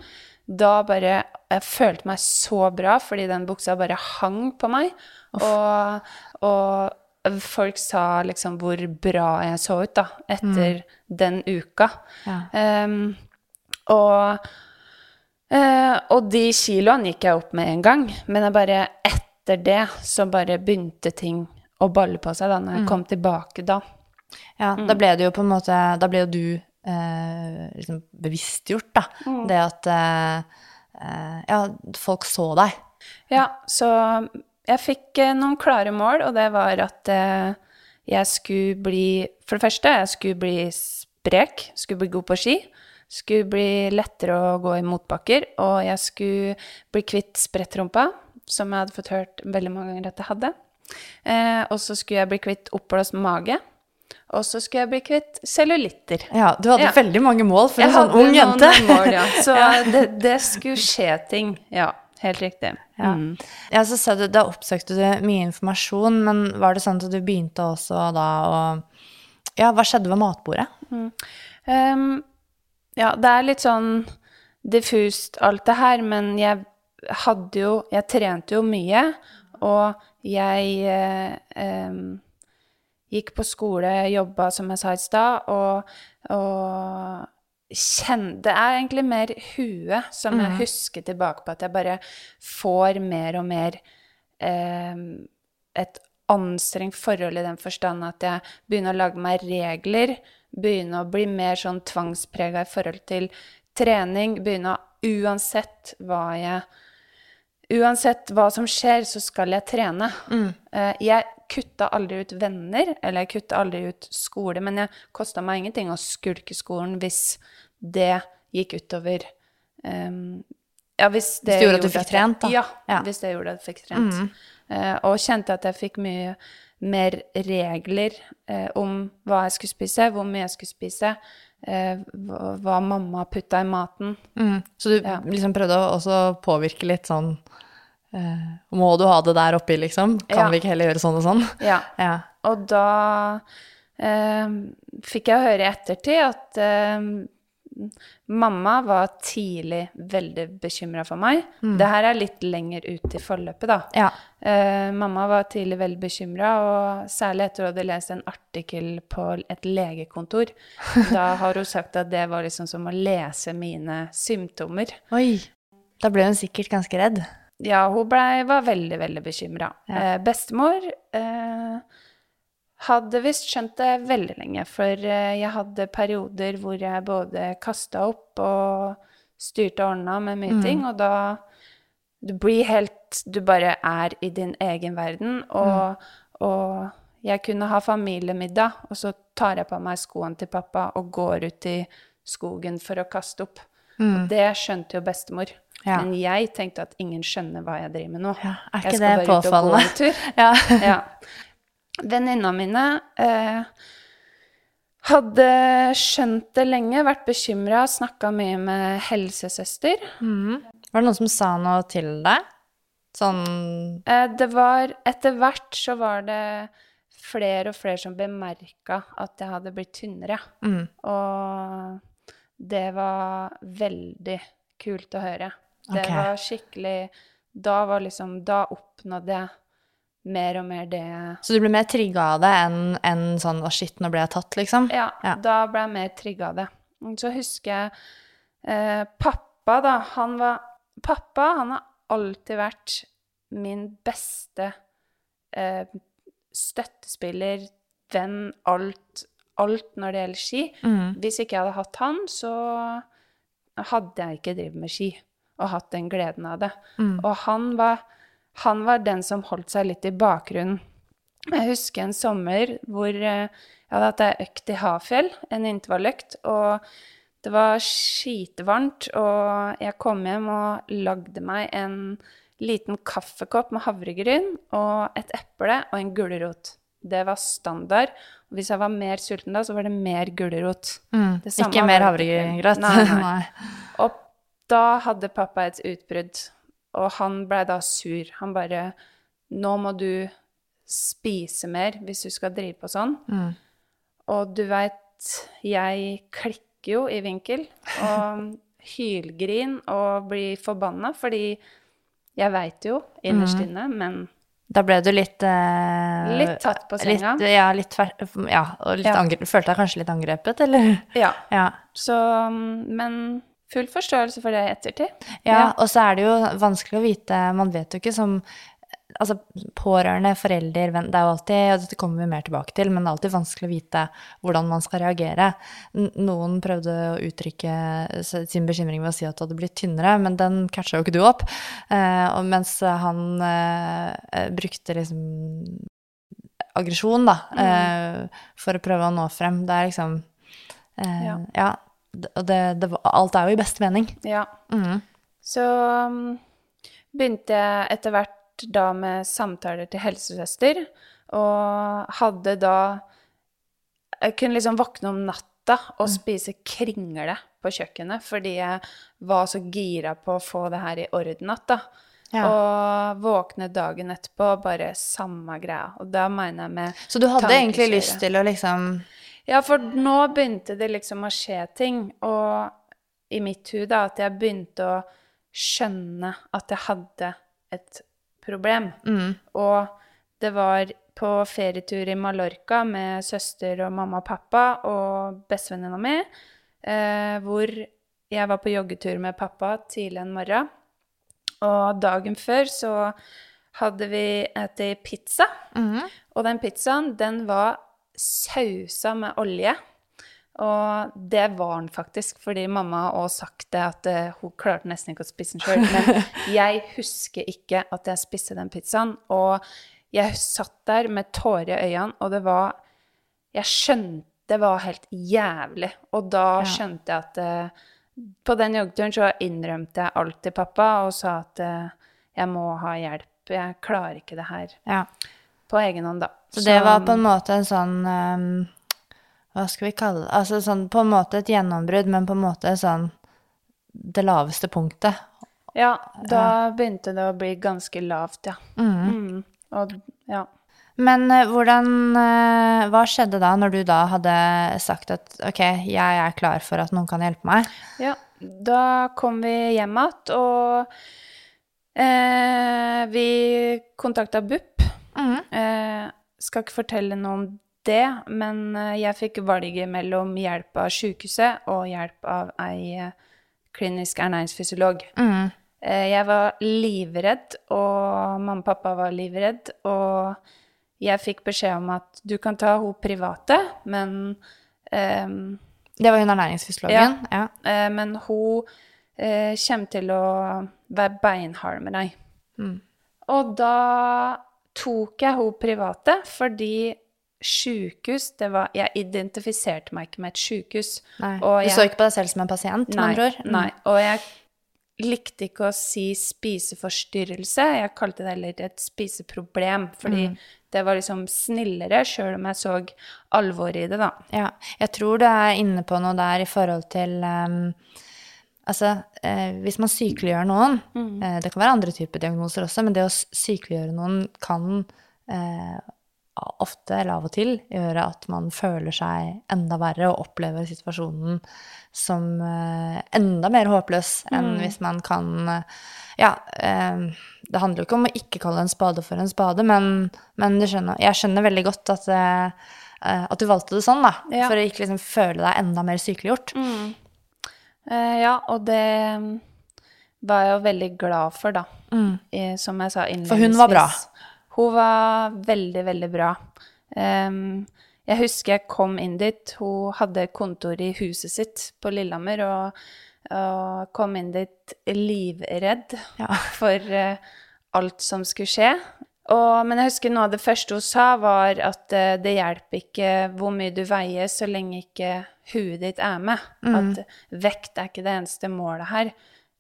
Da bare Jeg følte meg så bra, fordi den buksa bare hang på meg. Og, og folk sa liksom hvor bra jeg så ut, da, etter den uka. Ja. Um, og, uh, og de kiloene gikk jeg opp med en gang, men jeg bare etter det så bare begynte ting å balle på seg da når jeg kom tilbake da. Ja, da ble det jo på en måte Da ble jo du eh, liksom bevisstgjort, da. Det at eh, eh, Ja, folk så deg. Ja, så jeg fikk eh, noen klare mål, og det var at eh, jeg skulle bli For det første, jeg skulle bli sprek, skulle bli god på ski. Skulle bli lettere å gå i motbakker, og jeg skulle bli kvitt sprettrumpa, som jeg hadde fått hørt veldig mange ganger at jeg hadde. Eh, og så skulle jeg bli kvitt oppblåst mage. Og så skulle jeg bli kvitt cellulitter. Ja, du hadde Ja. veldig mange mål for Jeg en sånn ung jente. Mål, ja. Så det, det skulle skje ting. Ja, helt riktig. Ja. Mm. Ja, så sa du, Da oppsøkte du mye informasjon, men var det sånn at du begynte også da å Ja, hva skjedde ved matbordet? Ehm, ja, det er litt sånn diffust alt det her, men jeg hadde jo Jeg trente jo mye, og jeg eh, gikk på skole, jobba som jeg sa i stad, og, og kjenne Det er egentlig mer huet som jeg husker tilbake på, at jeg bare får mer og mer eh, et anstrengt forhold i den forstand at jeg begynner å lage meg regler, begynner å bli mer sånn tvangsprega i forhold til trening, begynner å uansett hva jeg Uansett hva som skjer, så skal jeg trene. Mm. Jeg kutta aldri ut venner, eller jeg kutta aldri ut skole, men jeg kosta meg ingenting å skulke skolen hvis det gikk utover um, Ja, hvis det, Hvis det gjorde at du fikk trent, da. Ja, Ja. hvis det gjorde at jeg fikk trent. Eh, og kjente at jeg fikk mye mer regler uh, om hva jeg skulle spise, hvor mye jeg skulle spise, eh, hva, hva mamma putta i maten. Mm. Så du Ja. liksom prøvde å påvirke litt sånn eh, Må du ha det der oppi, liksom? Kan Ja. vi ikke heller gjøre sånn og sånn? Ja. Ja. Og da eh, fikk jeg høre i ettertid at eh, mamma var tidlig veldig bekymra for meg. Det her er litt lenger ut i forløpet, da. ja. Eh, mamma var tidlig veldig bekymra, og særlig etter hun hadde lest en artikkel på et legekontor. Da har hun sagt at det var liksom som å lese mine symptomer. Oi. Da ble hun sikkert ganske redd. Ja, hun ble, var veldig, veldig bekymra. Ja. Eh, bestemor eh, hadde visst skjønt det veldig lenge, for eh, jeg hadde perioder hvor jeg både kasta opp og styrte og ordna med mye ting, og da Du blir helt Du bare er i din egen verden, og, og jeg kunne ha familiemiddag, og så tar jeg på meg skoene til pappa og går ut i skogen for å kaste opp. Og det skjønte jo bestemor. Ja. Men jeg tenkte at ingen skjønner hva jeg driver med nå. Ja, er Jeg ikke skal det påfallende? Ja. Venninna mine eh, hadde skjønt det lenge, vært bekymra, snakka mye med helsesøster. Var det noen som sa noe til deg? Sånn Eh, det var Etter hvert så var det flere og flere som bemerka at jeg hadde blitt tynnere. mm. Og det var veldig kult å høre. Det okay. var skikkelig Da var liksom Da oppnådde jeg mer og mer det Så du ble mer trigga av det enn en sånn 'å, shit, nå ble jeg tatt', liksom? Ja, Ja. da ble jeg mer trigga av det. Så husker jeg eh, pappa, da. Han var Pappa, han har alltid vært min beste eh, støttespiller, venn, alt, alt når det gjelder ski. Mm. Hvis ikke jeg hadde hatt han, så hadde jeg ikke drevet med ski og hatt den gleden av det. Mm. Og han var, han var den som holdt seg litt i bakgrunnen. Jeg husker en sommer hvor eh, jeg hadde hatt ei økt i Hafjell, en intervalløkt, og det var skitevarmt, og jeg kom hjem og lagde meg en liten kaffekopp med havregryn og et eple og en gulrot. Det var standard. Og hvis jeg var mer sulten da, så var det mer gulrot. Mm. Ikke mer det Nei, nei. Og da hadde pappa et utbrudd, og han blei da sur. Han bare Nå må du spise mer hvis du skal drive på sånn. Mm. Og du veit, jeg klikker jo i vinkel og hylgrin og blir forbanna, fordi jeg veit jo innerst inne, men Da ble du litt eh, Litt tatt på senga. Litt, ja, litt ja, og litt Ja. følte deg kanskje litt angrepet, eller? ja. Ja. Så Men full forståelse for det i ettertid. ja. Og så er det jo vanskelig å vite Man vet jo ikke som Altså, pårørende, forelder, venn Det er jo alltid og Dette kommer vi mer tilbake til, men det er alltid vanskelig å vite hvordan man skal reagere. Noen prøvde å uttrykke sin bekymring ved å si at du hadde blitt tynnere, men den catcha jo ikke du opp. Eh, og mens han eh, brukte liksom aggresjon, da, eh, for å prøve å nå frem. Det er liksom eh, Ja. Ja. Det, det, alt er jo i beste mening. Ja. Mm. Så um, begynte jeg etter hvert da med samtaler til helsesøster, og hadde da Jeg kunne liksom våkne om natta og spise kringle på kjøkkenet fordi jeg var så gira på å få det her i orden igjen, da. Ja. Og våkne dagen etterpå, bare samme greia. Og da mener jeg med Så du hadde egentlig lyst til å liksom Ja, for nå begynte det liksom å skje ting, og i mitt hud da, at jeg begynte å skjønne at jeg hadde et problem. mm, Og det var på ferietur i Mallorca med søster og mamma og pappa og bestevenninna mi, eh, hvor jeg var på joggetur med pappa tidlig en morgen. Og dagen før så hadde vi spist pizza. Og den pizzaen, den var sausa med olje. Og det var den faktisk, fordi mamma har også sagt det, at eh, hun klarte nesten ikke å spise den sjøl. Men jeg husker ikke at jeg spiste den pizzaen. Og jeg satt der med tårer i øynene, og det var Jeg skjønte det var helt jævlig. Og da skjønte jeg at eh, På den joggeturen så innrømte jeg alt til pappa og sa at eh, jeg må ha hjelp. Jeg klarer ikke det her Ja. på egen hånd, da. Så det var på en måte en sånn um, Hva skal vi kalle det? Altså sånn på en måte et gjennombrudd, men på en måte sånn det laveste punktet. Ja, da begynte det å bli ganske lavt, ja. Mm. Og ja. Men eh, hvordan eh, Hva skjedde da, når du da hadde sagt at ok, jeg er klar for at noen kan hjelpe meg? Ja, da kom vi hjem igjen, og eh, vi kontakta BUP. Eh, skal ikke fortelle noe om det, men eh, jeg fikk valget mellom hjelp av sykehuset og hjelp av ei eh, klinisk ernæringsfysiolog. Mm. Eh, jeg var livredd, og mamma og pappa var livredd, og jeg fikk beskjed om at du kan ta hun private, men um, Det var hun ernæringsfysiologen? Ja. ja. men hun uh, kommer til å være beinhard med deg. Mm. Og da tok jeg hun private, fordi sjukehus det var, Jeg identifiserte meg ikke med et sjukehus. Du så ikke på deg selv som en pasient, med Nei, andre ord? Mm. nei. Og jeg likte ikke å si spiseforstyrrelse. Jeg kalte det heller et spiseproblem, fordi Mm. det var liksom snillere, sjøl om jeg så alvoret i det, da. Ja, jeg tror du er inne på noe der i forhold til ehm, Altså, eh, hvis man sykeliggjør noen eh, Det kan være andre typer diagnoser også, men det å sykeliggjøre noen kan eh, ofte, eller av og til, gjøre at man føler seg enda verre og opplever situasjonen som eh, enda mer håpløs enn hvis man kan eh, Ja, eh, det handler jo ikke om å ikke kalle en spade for en spade, men, men skjønner, jeg skjønner veldig godt at at du valgte det sånn, da. Ja. For å ikke liksom føle deg enda mer sykeliggjort. Eh, ja, og det mm, var jeg jo veldig glad for, da. I, som jeg sa innledningsvis. Mm. For hun var bra. Hun var veldig, veldig bra. Um, jeg husker jeg kom inn dit. Hun hadde kontor i huset sitt på Lillehammer, og, og kom inn dit livredd Ja. for uh, alt som skulle skje. Og, men jeg husker noe av det første hun sa, var at uh, det hjelper ikke hvor mye du veier, så lenge ikke huet ditt er med. At vekt er ikke det eneste målet her.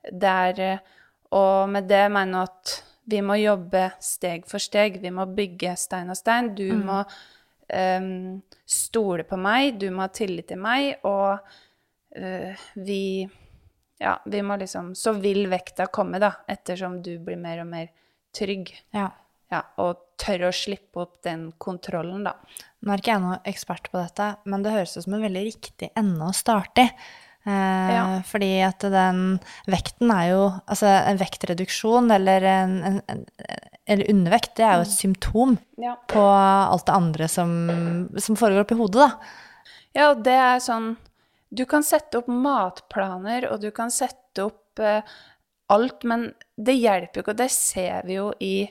Det er, eh, og med det mener jeg at vi må jobbe steg for steg. Vi må bygge stein og stein. Du må um, stole på meg, du må ha tillit til meg, og uh, vi Ja, vi må liksom Så vil vekta komme, da, ettersom du blir mer og mer trygg. Ja. Ja, og tør å slippe opp den kontrollen, da. Nå er ikke jeg noen ekspert på dette, men det høres ut som en veldig riktig ende å starte i. Eh, Ja. Fordi at den vekten er jo Altså, en vektreduksjon eller en, en, en eller undervekt, det er jo et symptom Ja. på alt det andre som, som foregår oppi hodet, da. Ja, og det er sånn Du kan sette opp matplaner, og du kan sette opp eh, alt, men det hjelper jo ikke, og det ser vi jo i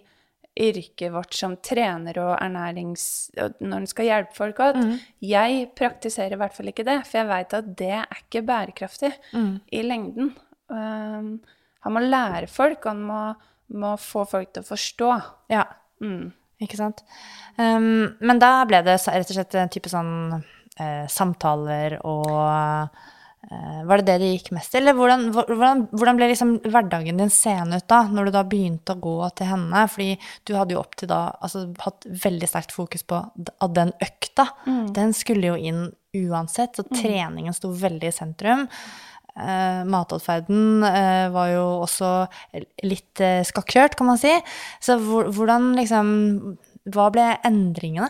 yrket vårt som trener og ernærings... og Når en skal hjelpe folk, at jeg praktiserer i hvert fall ikke det, for jeg veit at det er ikke bærekraftig i lengden. Um, han må lære folk, han må, må få folk til å forstå. Ja. Mm. Ikke sant? Um, men da ble det rett og slett en type sånn eh, samtaler og Var det det det gikk mest til? Eller hvordan, hvordan, hvordan ble liksom hverdagen din seende ut da, når du da begynte å gå til henne? Fordi du hadde jo opp til da altså, hatt veldig sterkt fokus på at den økta, den skulle jo inn uansett, så treningen sto veldig i sentrum. Eh, matatferden eh, var jo også litt eh, skakkjørt, kan man si. Så hvor, hvordan liksom Hva ble endringene?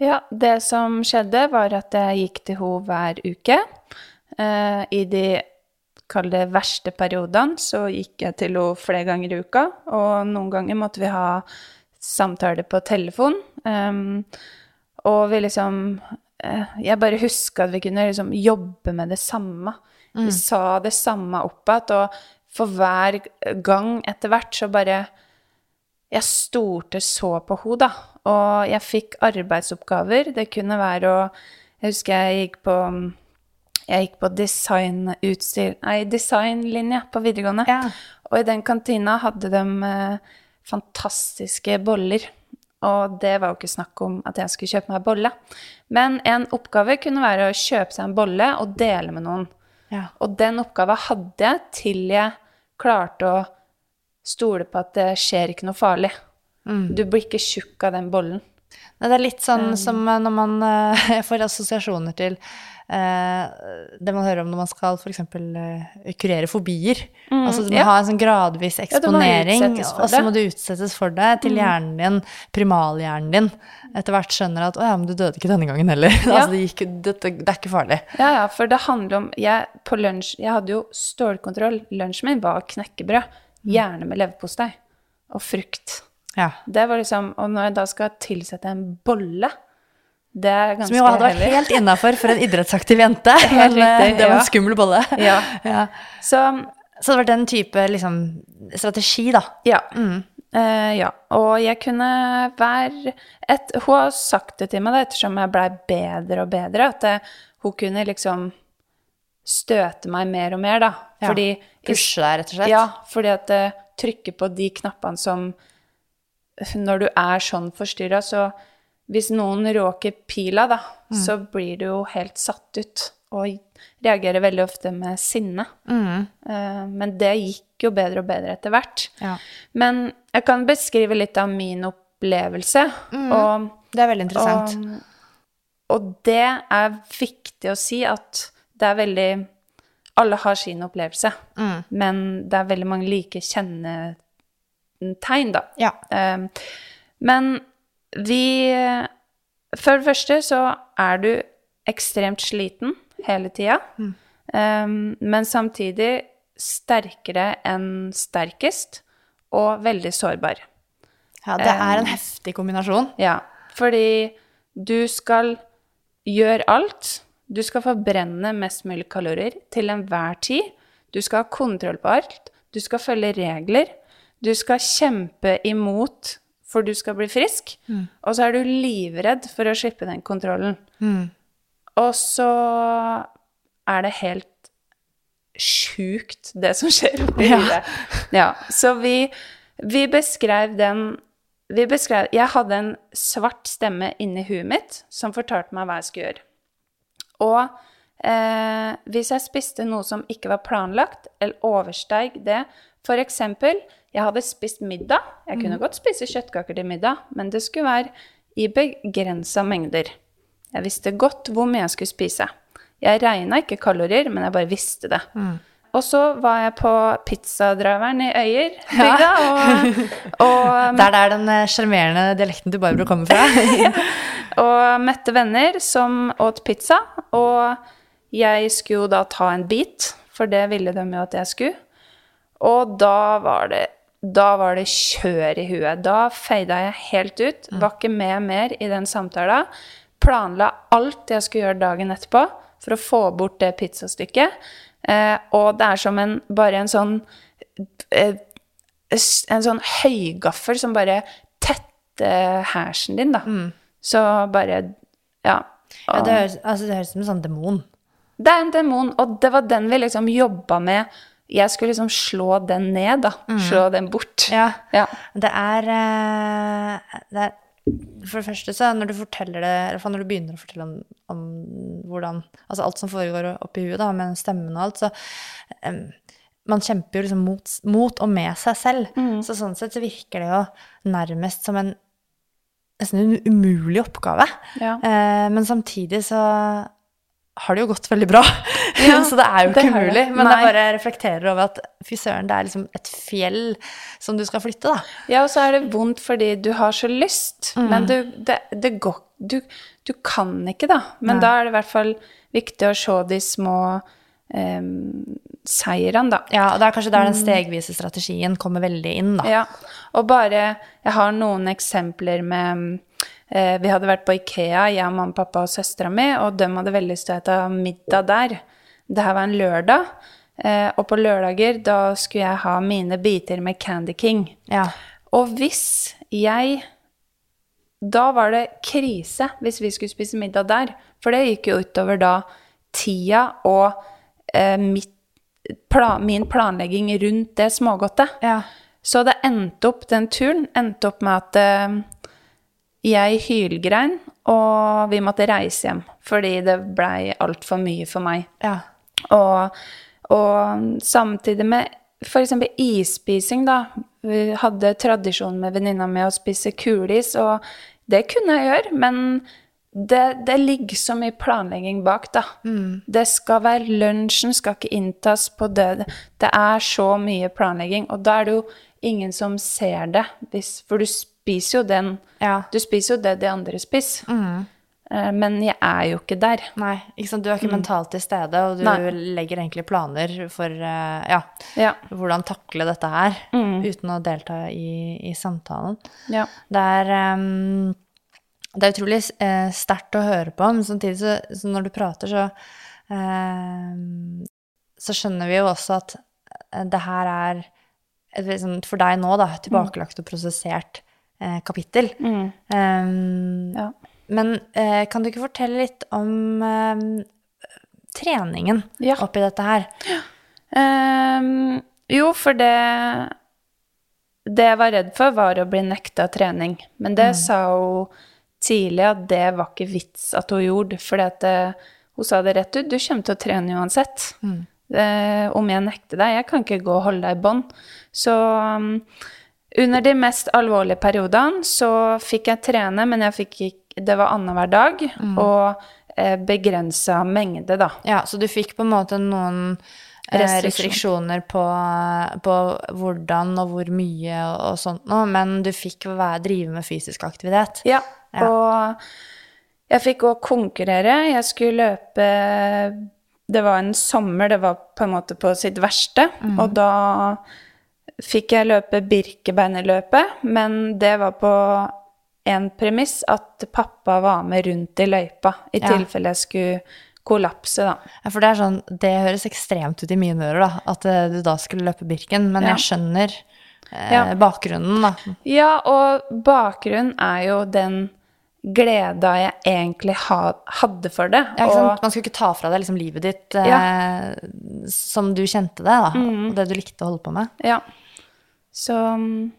Ja, det som skjedde, var at jeg gikk til henne hver uke. Eh, I de kall det verste periodene så gikk jeg til henne flere ganger i uka, og noen ganger måtte vi ha samtaler på telefon. Um, og vi liksom eh, Jeg bare huska at vi kunne liksom jobbe med det samme. Vi sa det samme opp igjen, og for hver gang etter hvert så bare jeg stolte så på henne, da. Og jeg fikk arbeidsoppgaver. Det kunne være å Jeg husker jeg gikk på jeg gikk på designutstyr Nei, designlinje på videregående. Ja. Og i den kantina hadde de eh, fantastiske boller. Og det var jo ikke snakk om at jeg skulle kjøpe meg bolle. Men en oppgave kunne være å kjøpe seg en bolle og dele med noen. Ja. Og den oppgava hadde jeg til jeg klarte å stole på at det skjer ikke noe farlig. Du blir ikke tjukk av den bollen. Det er litt sånn som eh, når man eh, Jeg får assosiasjoner til eh, det man hører om når man skal f.eks. Kurere fobier. altså du må ja. ha en sånn gradvis eksponering, ja, og så må du utsettes for det til hjernen din, primalhjernen din, etter hvert skjønner at 'å ja, men du døde ikke denne gangen heller'. Ja. altså det, gikk, dette, det er ikke farlig. Ja, ja, for det handler om jeg, På lunsj Jeg hadde jo stålkontroll. Lunsjen min var knekkebrød. Gjerne med leverpostei. Og frukt. Ja. Det var liksom Og når jeg da skal tilsette en bolle Det er ganske Som jo hadde vært helt innafor for en idrettsaktiv jente, men eh, riktig, det var en skummel bolle. Ja. ja. Så Så det var den type liksom, strategi, da. Ja. Eh, ja. Og jeg kunne være et, Hun har sagt det til meg da, ettersom jeg blei bedre og bedre, at det, hun kunne liksom støte meg mer og mer, da. Ja. Fordi Pushe deg, rett og slett. Ja, fordi at uh, trykke på de knappene som Når du er sånn forstyrra, så Hvis noen råker pila, da, Mm. så blir du jo helt satt ut. Og reagerer veldig ofte med sinne. Mm. Eh, men det gikk jo bedre og bedre etter hvert. Ja. Men jeg kan beskrive litt av min opplevelse. Og, Det er veldig Mm. interessant. og, og det er viktig å si at det er veldig Alle har sin opplevelse, Mm. men det er veldig mange like kjennetegn, da. ja. Um, men vi For det første så er du ekstremt sliten hele tida, mm. men samtidig sterkere enn sterkest og veldig sårbar. ja, det er en heftig kombinasjon. Ja, fordi du skal gjøre alt. Du skal forbrenne mest mulig kalorier til enhver tid. Du skal ha kontroll på alt. Du skal følge regler. Du skal kjempe imot for du skal bli frisk. Og så er du livredd for å slippe den kontrollen. Og så er det helt sjukt, det som skjer oppi Ja. huet. Ja, så vi, vi beskrev den vi beskrev, Jeg hadde en svart stemme inni huet mitt som fortalte meg hva jeg skulle gjøre. Og eh, hvis jeg spiste noe som ikke var planlagt, eller oversteig det For eksempel, jeg hadde spist middag. Jeg kunne godt spise kjøttkaker til middag, men det skulle være i begrensa mengder. Jeg visste godt hvor mye jeg skulle spise. Jeg regna ikke kalorier, men jeg bare visste det. Og så var jeg på pizzadriveren i Øyer, bygda, og, og Det er den eh, sjarmerende dialekten til Barbro kommer fra. og møtte venner som åt pizza. Og jeg skulle jo da ta en bit, for det ville de jo at jeg skulle. Og da var det, da var det kjør i huet. Da feida jeg helt ut. Var ikke med mer i den samtalen. Planla alt jeg skulle gjøre dagen etterpå for å få bort det pizzastykket. Eh, og det er som en, bare en sånn eh, En sånn høygaffel som bare tetter hersen din, da. Så bare Ja. Ja, det, høres, altså, det høres ut som en sånn demon. Det er en demon, og det var den vi liksom jobba med. Jeg skulle liksom slå den ned, da. Slå den bort. Ja. Ja. Det er, eh, det er For det første, så når du forteller det, eller når du begynner å fortelle om, om hvordan Altså alt som foregår oppi huet, da, med stemmen og alt, så um, Man kjemper jo liksom mot, mot og med seg selv. Så sånn sett så virker det jo nærmest som en nesten en umulig oppgave. Ja. Eh, men samtidig så har det jo gått veldig bra. Ja, så det er jo ikke mulig. Men Nei. jeg bare reflekterer over at fy søren, det er liksom et fjell som du skal flytte, da. ja, og så er det vondt fordi du har så lyst, men du, det, det går du, du kan ikke, da. Men da er det i hvert fall viktig å se de små um, seirene, da. Ja, og det er kanskje der den stegvise strategien kommer veldig inn, da. Ja, og bare Jeg har noen eksempler med eh, Vi hadde vært på Ikea, jeg, mamma, pappa og søstera mi, og de hadde veldig lyst til å spise middag der. Det her var en lørdag, eh, og på lørdager da skulle jeg ha mine biter med Candy King. Ja. Og hvis jeg Da var det krise hvis vi skulle spise middag der. For det gikk jo utover da tida og eh, mitt, min planlegging rundt det smågodtet. Ja. Så det endte opp, den turen endte opp med at eh, jeg hylgrein, og vi måtte reise hjem. Fordi det blei altfor mye for meg. Ja. Og, og samtidig med f.eks. isspising, da. Vi hadde tradisjon med venninna mi å spise kulis, og det kunne jeg gjøre, men det, det ligger så mye planlegging bak, da. Det skal være Lunsjen skal ikke inntas på død. Det er så mye planlegging, og da er det jo ingen som ser det. Hvis, for du spiser jo den Ja. Du spiser jo det de andre spiser. Mm. Men jeg er jo ikke der. Nei, ikke sant? du er ikke mentalt til stede, og du Mm. Nei. legger egentlig planer for eh, ja, Ja. hvordan takle dette her, Mm. uten å delta i, i samtalen. ja. Det er, um, det er utrolig eh, sterkt å høre på, men samtidig så, så når du prater, så ehm, Så skjønner vi jo også at eh, det her er sånn, for deg nå, da, tilbakelagt og prosessert eh, kapittel. Mm. Um, Ja. Men eh, kan du ikke fortelle litt om ehm, treningen Ja. oppi dette her? Ehm, jo, for det Det jeg var redd for, var å bli nekta trening. Men det sa hun tidlig at det var ikke vits at hun gjorde. For hun sa det rett ut. Du kommer til å trene uansett. Eh, om jeg nekter deg. Jeg kan ikke gå og holde deg i bånd. Så um, under de mest alvorlige periodene så fikk jeg trene, men jeg fikk ikke Det var annenhver dag. Og eh, begrensa mengde, da. Ja, så du fikk på en måte noen eh, Restriksjon. restriksjoner på, på hvordan og hvor mye og, og sånt noe, men du fikk være, drive med fysisk aktivitet. Ja, Ja. og jeg fikk òg konkurrere. Jeg skulle løpe Det var en sommer, det var på en måte på sitt verste. Og da fikk jeg løpe Birkebeinerløpet, men det var på en premiss at pappa var med rundt i løypa, i Ja. tilfelle jeg skulle kollapse, da. Ja, for det er sånn, det høres ekstremt ut i mine ører, da, at eh, du da skulle løpe Birken, men Ja. jeg skjønner eh, Ja. bakgrunnen, da. Ja, og bakgrunnen er jo den gleda jeg egentlig ha, hadde for det. Ja, og. Man skulle ikke ta fra deg liksom livet ditt eh, som du kjente det, da, og det du likte å holde på med. Ja. Så mm,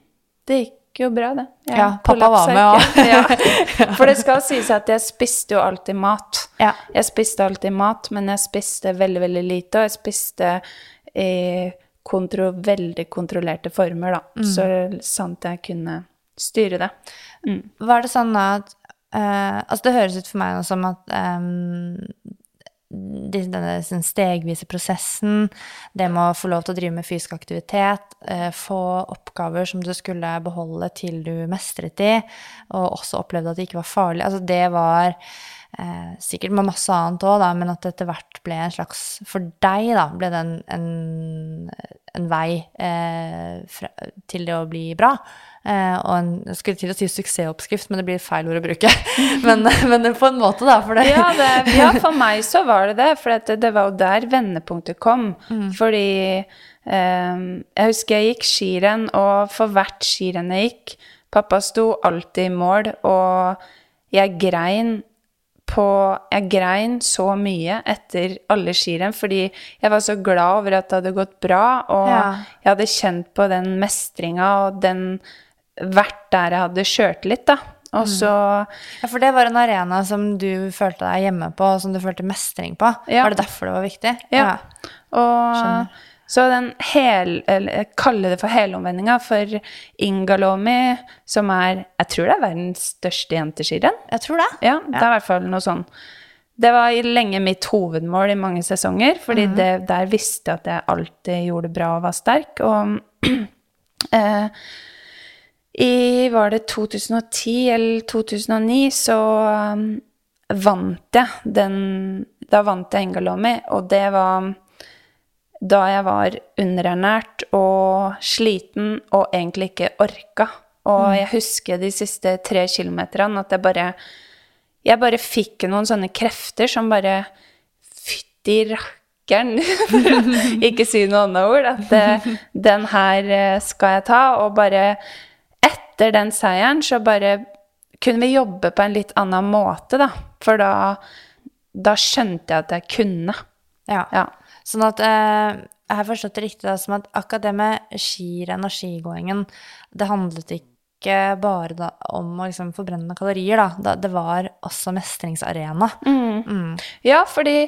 det gikk jo bra, det. Jeg Ja, pappa var med òg. ja. For det skal sies at jeg spiste jo alltid mat. Ja. Jeg spiste alltid mat, men jeg spiste veldig, veldig lite, og jeg spiste i kontro, veldig kontrollerte former, da. Så sant jeg kunne styre det. Var det sånn at uh, Altså, det høres ut for meg som at de- denne sånn stegvise prosessen, det med å få lov til å drive med fysisk aktivitet, eh, få oppgaver som du skulle beholde til du mestret de, og også opplevde at det ikke var farlig, altså det var eh, sikkert med masse annet òg, da, men at det etter hvert ble en slags For deg, da, ble det en, en, en vei eh, fra, til det å bli bra. Eh, og en, jeg skulle til å si suksessoppskrift, men det blir feil ord å bruke. men, men på en måte, da. For det, Ja, det, ja, for meg så var det det. For det, det var jo der vendepunktet kom. Fordi eh, jeg husker jeg gikk skirenn, og for hvert skirenn jeg gikk Pappa sto alltid i mål, og jeg grein på Jeg grein så mye etter alle skirenn fordi jeg var så glad over at det hadde gått bra, og Ja. jeg hadde kjent på den mestringa og den Vært der jeg hadde kjørt litt, da. Og så ja, for det var en arena som du følte deg hjemme på, og som du følte mestring på. Ja. Var det derfor det var viktig? Ja. Og Skjønner. Så den hel, eller jeg kaller det for helomvendinga for Ingalomi, som er Jeg tror det er verdens største jenteskirenn. Jeg tror det. Ja, det er i hvert fall noe sånn. Det var lenge mitt hovedmål i mange sesonger, fordi mm. det, der visste jeg at jeg alltid gjorde det bra og var sterk. Og eh, i var det 2010 eller 2009 så um, vant jeg den Da vant jeg Ingalomi, og det var da jeg var underernært og sliten og egentlig ikke orka. Og jeg husker de siste tre kilometerne at jeg bare Jeg bare fikk noen sånne krefter som bare Fytti rakkeren! For å ikke si noe annet ord. At eh, den her eh, skal jeg ta. Og bare etter den seieren så bare kunne vi jobbe på en litt annen måte, da. For da, da skjønte jeg at jeg kunne. Ja. Ja. Sånn at eh, jeg har forstått det riktig da, som at akkurat det med skirenn og skigåingen, det handlet ikke bare da, om å liksom forbrenne kalorier, da. Det var også mestringsarena. Mm. Ja, fordi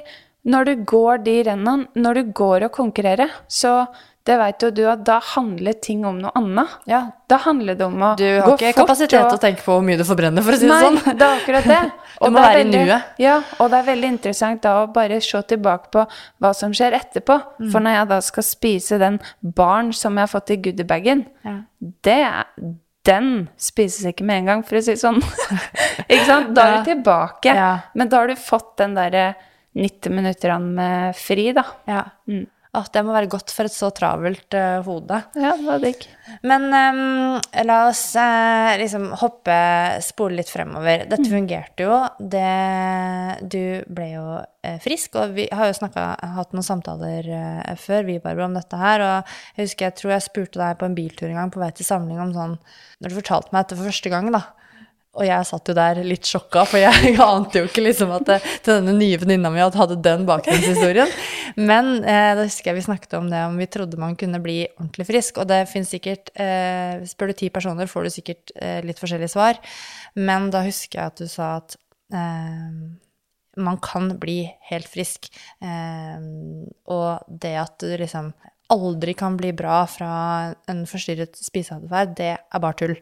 når du går de rennene, når du går og konkurrerer, så det vet jo du at da handler ting om noe annet. Ja. Da handler det om å gå fort. Du har ikke kapasitet kapasitet og- til å tenke på hvor mye du forbrenner, for å si det Nei, sånn. det er akkurat det. Du må det være i nuet. Ja, og det er veldig interessant da å bare se tilbake på hva som skjer etterpå. Mm. For når jeg da skal spise den baren som jeg har fått i goodiebagen, Ja. det er den spises ikke med en gang, for å si det sånn. ikke sant? Da er du tilbake. Ja. Men da har du fått den derre 90 minutterne med fri, da. Ja. Åh, det må være godt for et så travelt uh, hode. Ja, det var digg. Men um, la oss uh, liksom hoppe, spole litt fremover. Dette fungerte jo. Det, du ble jo uh, frisk, og vi har jo snakket, hatt noen samtaler før, vi Barbara, om dette her. Og jeg husker jeg tror jeg spurte deg på en biltur en gang på vei til samling om sånn Når du fortalte meg dette for første gang, da. Og jeg satt jo der litt sjokka, for jeg ante jo ikke liksom at det, til denne nye venninna mi at hadde den bakgrunnshistorien. Men eh, da husker jeg vi snakket om det om vi trodde man kunne bli ordentlig frisk. Og det finnes sikkert eh, Spør du ti personer, får du sikkert eh, litt forskjellige svar. Men da husker jeg at du sa at eh, man kan bli helt frisk. Eh, og det at du liksom aldri kan bli bra fra en forstyrret spiseatferd, det er bare tull.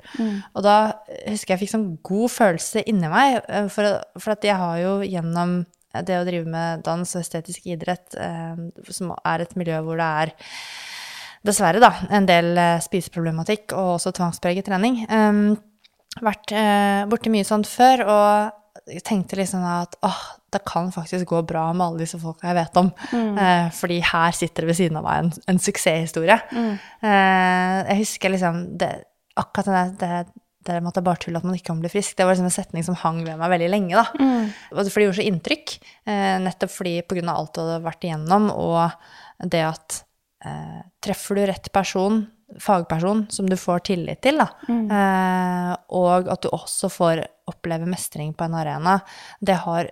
Og da husker jeg jeg fikk sånn god følelse inni meg, eh, for, for at jeg har jo gjennom det å drive med dans og estetisk idrett, eh, som er et miljø hvor det er dessverre da, en del eh, spiseproblematikk og også tvangspreget trening, eh, vært eh, borti mye sånt før, og jeg tenkte liksom at åh, det kan faktisk gå bra med alle disse folka jeg vet om. Eh, fordi her sitter det ved siden av meg en, en suksesshistorie. Eh, jeg husker liksom det, akkurat det, det, det med at det er bare tull at man ikke kan bli frisk, det var liksom en setning som hang ved meg veldig lenge. da. Mm. For det gjorde så inntrykk, eh, nettopp fordi av alt du hadde vært igjennom, og det at eh, treffer du rett person, fagperson, som du får tillit til, da, eh, og at du også får oppleve mestring på en arena, det har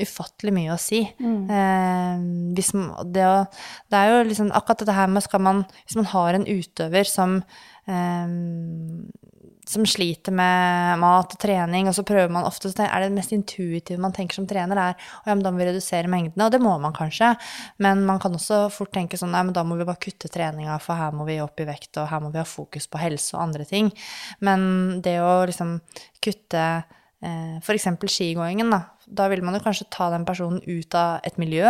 ufattelig mye å si. Eh, hvis man, det, å, det er jo liksom akkurat dette her med skal man Hvis man har en utøver som eh, som sliter med mat og trening, og så prøver man ofte, så er det mest intuitive man tenker som trener, er å ja, men da må vi redusere mengdene, og det må man kanskje, men man kan også fort tenke sånn nei, men da må vi bare kutte treninga, for her må vi opp i vekt, og her må vi ha fokus på helse og andre ting. Men det å liksom kutte eh, eksempel skigåingen, da. Da vil man jo kanskje ta den personen ut av et miljø.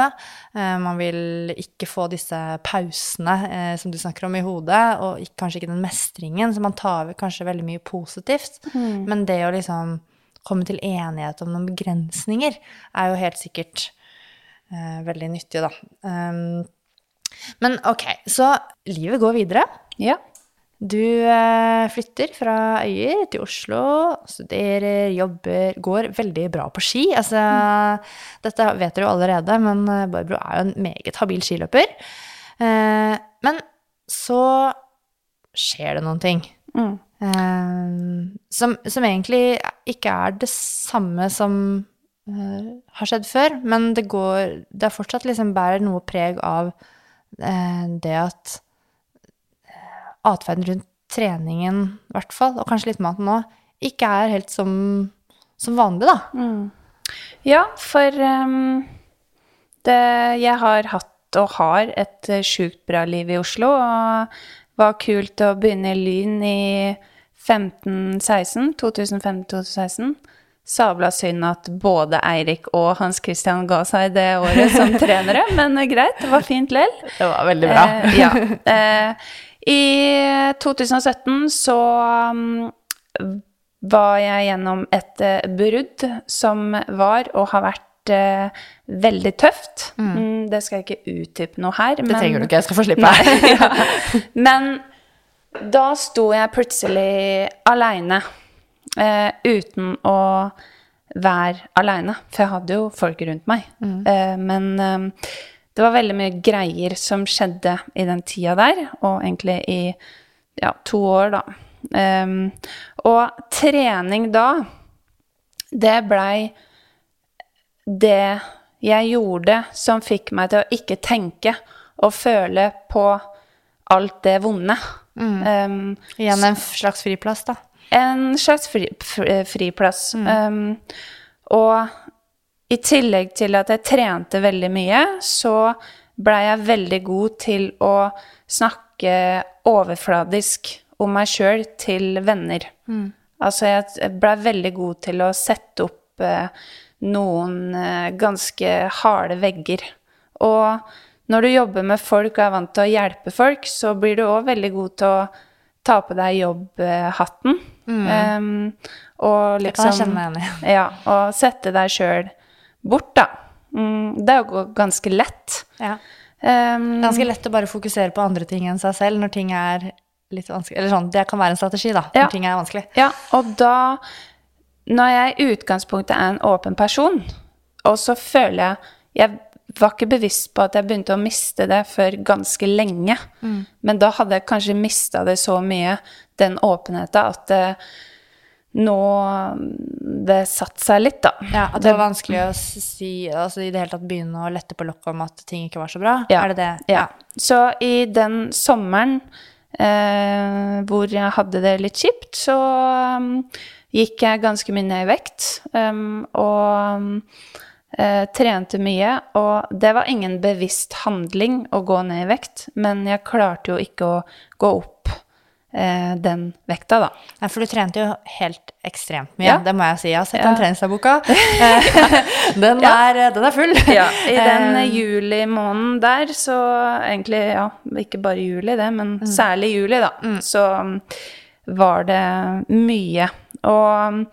Eh, man vil ikke få disse pausene eh, som du snakker om i hodet, og kanskje ikke den mestringen, så man tar over kanskje veldig mye positivt. Men det å liksom komme til enighet om noen begrensninger er jo helt sikkert eh, veldig nyttig, da. Um, men ok, så livet går videre. Ja. Du eh, flytter fra Øyer til Oslo, studerer, jobber, går veldig bra på ski. Altså, dette vet dere jo allerede, men eh, Barbro er jo en meget habil skiløper. Eh, men så skjer det noen ting. Mm. Eh, som, som egentlig ikke er det samme som har skjedd før, men det går Det er fortsatt liksom bærer noe preg av det at atferden rundt treningen, i hvert fall, og kanskje litt maten òg, ikke er helt som, som vanlig, da. Ja, for um, det, jeg har hatt og har et eh, sjukt bra liv i Oslo, og var kult å begynne i Lyn i 15-16, 2015-2016. Sabla synd at både Eirik og Hans Christian ga seg det året som trenere, men eh, greit, det var fint lell. Det var veldig Eh, ja. Eh, I 2017 så um, var jeg gjennom et eh, brudd som var og har vært eh, veldig tøft. Mm, det skal jeg ikke utdype noe her. Det trenger du ikke, jeg skal få slippe. her. ja. Men da sto jeg plutselig aleine. Eh, uten å være aleine, for jeg hadde jo folk rundt meg. Eh, men eh, det var veldig mye greier som skjedde i den tida der, og egentlig i ja, to år, da. Um, og trening da, det blei det jeg gjorde som fikk meg til å ikke tenke og føle på alt det vonde. Ehm, Igjen en slags friplass, da. en slags fri, fri, friplass. Um, og i tillegg til at jeg trente veldig mye, så blei jeg veldig god til å snakke overfladisk om meg sjøl til venner. Altså, jeg blei veldig god til å sette opp eh, noen eh, ganske harde vegger. Og når du jobber med folk og er vant til å hjelpe folk, så blir du òg veldig god til å ta på deg jobbhatten. Um, og Det kan jeg liksom kjenne meg igjen i. Ja, og sette deg sjøl bort, da. Mm, det er jo ganske lett. Ja. Um, Ganske lett å bare fokusere på andre ting enn seg selv når ting er litt vanskelig. Eller sånn, det kan være en strategi, da, når Ja. ting er vanskelig. Ja, og da Når jeg i utgangspunktet er en åpen person, og så føler jeg Jeg var ikke bevisst på at jeg begynte å miste det før ganske lenge. Men da hadde jeg kanskje mista det så mye, den åpenheten, at det, nå Det satte seg litt, da. Ja, At det var vanskelig å si, altså i det hele tatt begynne å lette på lokket om at ting ikke var så bra? Ja. Er det det? Ja. Så i den sommeren eh, hvor jeg hadde det litt kjipt, så um, gikk jeg ganske mye ned i vekt. Um, og um, eh, trente mye. Og det var ingen bevisst handling å gå ned i vekt, men jeg klarte jo ikke å gå opp den vekta, da. Ja, for du trente jo helt ekstremt mye, Ja. det må jeg si. Jeg har sett Ja. den treningsdagboka. Eh, den, er, den er full. Ja, i den Eh, juli-måneden der, så egentlig, ja, ikke bare juli det, men særlig juli da, så um, var det mye. Og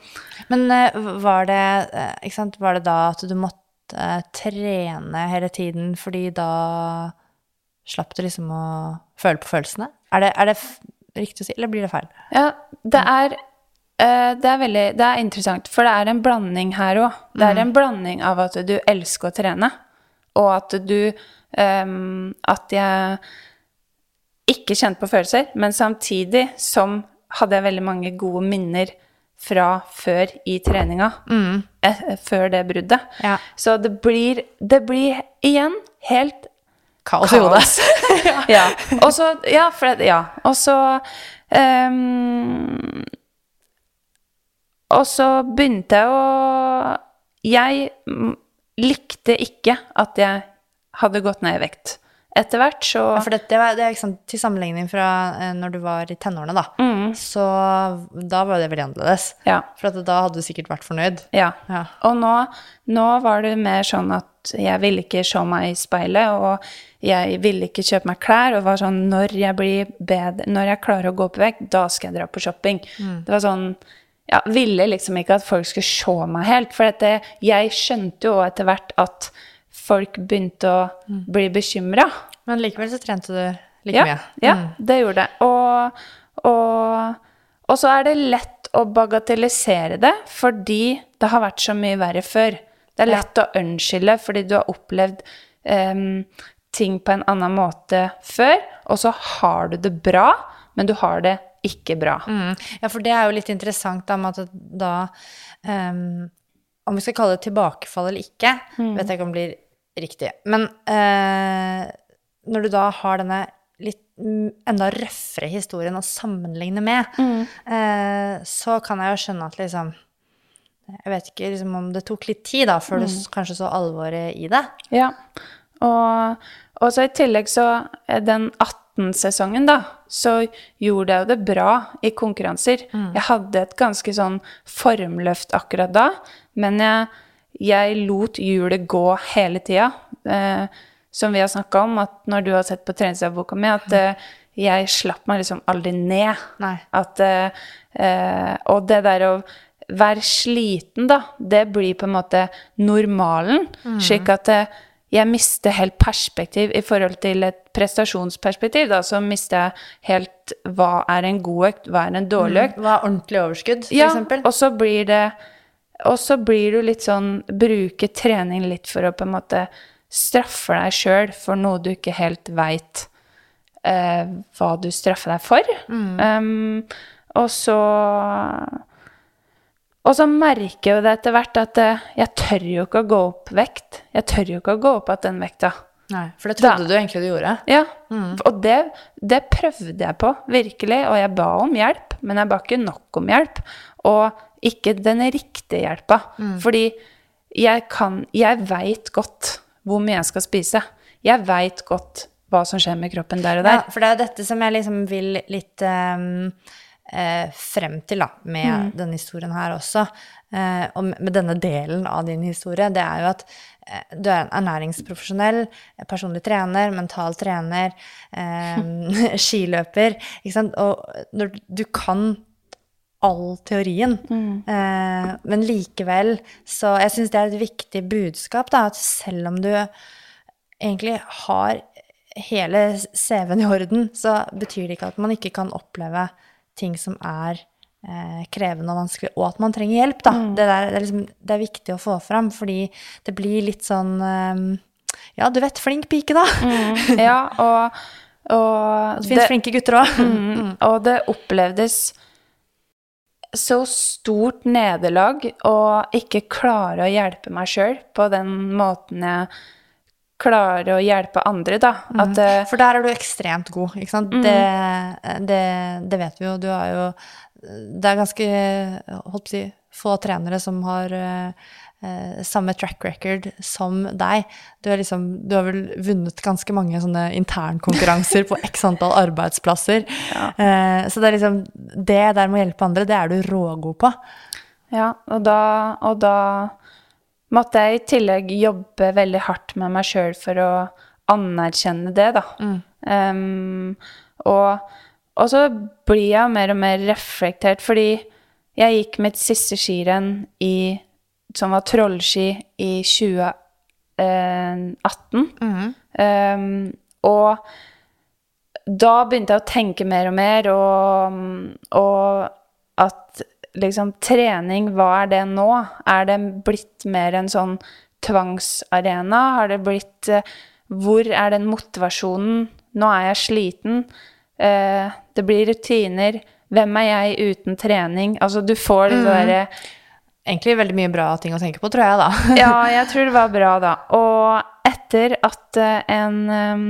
Men eh, var det, eh, ikke sant, var det da at du måtte eh, trene hele tiden, fordi da slapp du liksom å føle på følelsene? Er det, er det riktig å si, eller blir det feil? ja, det er, eh, det er veldig, det er interessant, for det er en blanding her også. Det er en blanding av at du elsker å trene, og at du, um, at jeg ikke kjente på følelser, men samtidig som hadde jeg veldig mange gode minner fra før i treninga, eh, før det bruddet. Ja. Så det blir, det blir igjen helt Kaos i hodet. ja. Og så Ja, for ja. Og så ehm, Og så begynte jeg å Jeg likte ikke at jeg hadde gått ned i vekt. Etter hvert så Ja, for det, det, var, det liksom til sammenligning fra eh, når du var i tenårene, da. Så da var det veldig annerledes. Ja. For da hadde du sikkert vært fornøyd. Ja. Ja. Og nå, nå var det mer sånn at jeg ville ikke se meg i speilet, og jeg ville ikke kjøpe meg klær, og var sånn når jeg blir bedre, når jeg klarer å gå opp i vekt, da skal jeg dra på shopping. Det var sånn ja, ville liksom ikke at folk skulle se meg helt, for dette, jeg skjønte jo etter hvert at folk begynte å bli bekymra. Men likevel så trente du like Ja, mye. ja det gjorde det. Og, og, og så er det lett å bagatellisere det, fordi det har vært så mye verre før. Det er lett å unnskylde fordi du har opplevd um, ting på en annen måte før, og så har du det bra, men du har det ikke bra. Mm. Ja, for det er jo litt interessant da, med at da um, Om vi skal kalle det tilbakefall eller ikke, vet jeg ikke om det blir riktig. Men eh, når du da har denne litt mm, enda røffere historien å sammenligne med, eh, så kan jeg jo skjønne at liksom Jeg vet ikke liksom, om det tok litt tid da, før du kanskje så alvoret i det. Ja. Og, og så i tillegg så eh, Den 18-sesongen, da, så gjorde jeg jo det bra i konkurranser. Jeg hadde et ganske sånn formløft akkurat da, men jeg, jeg lot hjulet gå hele tida. Eh, som vi har snakka om, at når du har sett på treningsdagboka mi, at uh, jeg slapp meg liksom aldri ned. At, uh, og det der å være sliten, da, det blir på en måte normalen. Slik at jeg mister helt perspektiv i forhold til et prestasjonsperspektiv. Da, så mister jeg helt hva er en god økt, hva er en dårlig økt. Hva er ordentlig overskudd, for Ja, eksempel? og så blir det Og så blir du litt sånn Bruke trening litt for å på en måte straffe deg sjøl for noe du ikke helt veit eh, hva du straffer deg for. Um, og så Og så merker jo det etter hvert at eh, jeg tør jo ikke å gå opp vekt. Jeg tør jo ikke å gå opp igjen den vekta. Nei, for det trodde du egentlig du gjorde. Ja, og det, det prøvde jeg på, virkelig. Og jeg ba om hjelp, men jeg ba ikke nok om hjelp. Og ikke den riktige hjelpa. Fordi jeg kan Jeg veit godt hvor mye jeg skal spise. Jeg veit godt hva som skjer med kroppen der og Ja, der. for det er jo dette som jeg liksom vil litt um, eh, frem til, da, med denne historien her også. Eh, og med denne delen av din historie, det er jo at eh, du er en ernæringsprofesjonell, personlig trener, mental trener, eh, skiløper, ikke sant. Og når du kan all teorien. Eh, men likevel så Jeg syns det er et viktig budskap, da, at selv om du egentlig har hele CV-en i orden, så betyr det ikke at man ikke kan oppleve ting som er eh, krevende og vanskelig, og at man trenger hjelp, da. Det, der, det, er liksom, det er viktig å få fram, fordi det blir litt sånn eh, Ja, du vet, flink pike, da. Ja, og, og Det fins flinke gutter òg. Mm, og det opplevdes så stort nederlag å ikke klare å hjelpe meg sjøl på den måten jeg klarer å hjelpe andre, da. At eh, For der er du ekstremt god, ikke sant. Det, det, det vet vi jo. Du er jo Det er ganske holdt på å si, få trenere som har eh, eh, samme track record som deg. Du, liksom, du har vel vunnet ganske mange sånne internkonkurranser på x antall arbeidsplasser. Eh, så det er liksom Det der med å hjelpe andre, det er du rågod på. Ja, og da, og da måtte jeg i tillegg jobbe veldig hardt med meg sjøl for å anerkjenne det, da. Em, og, og så blir jeg mer og mer reflektert, fordi jeg gikk mitt siste skirenn i, som var trollski, i 2018. Em, og da begynte jeg å tenke mer og mer, og, og at liksom trening, hva er det nå? Er det blitt mer en sånn tvangsarena? Har det blitt eh, Hvor er den motivasjonen? Nå er jeg sliten. Eh, det blir rutiner. Hvem er jeg uten trening? Altså, du får det derre Egentlig veldig mye bra ting å tenke på, tror jeg, da. ja, jeg tror det var bra da. Og etter at eh, en um,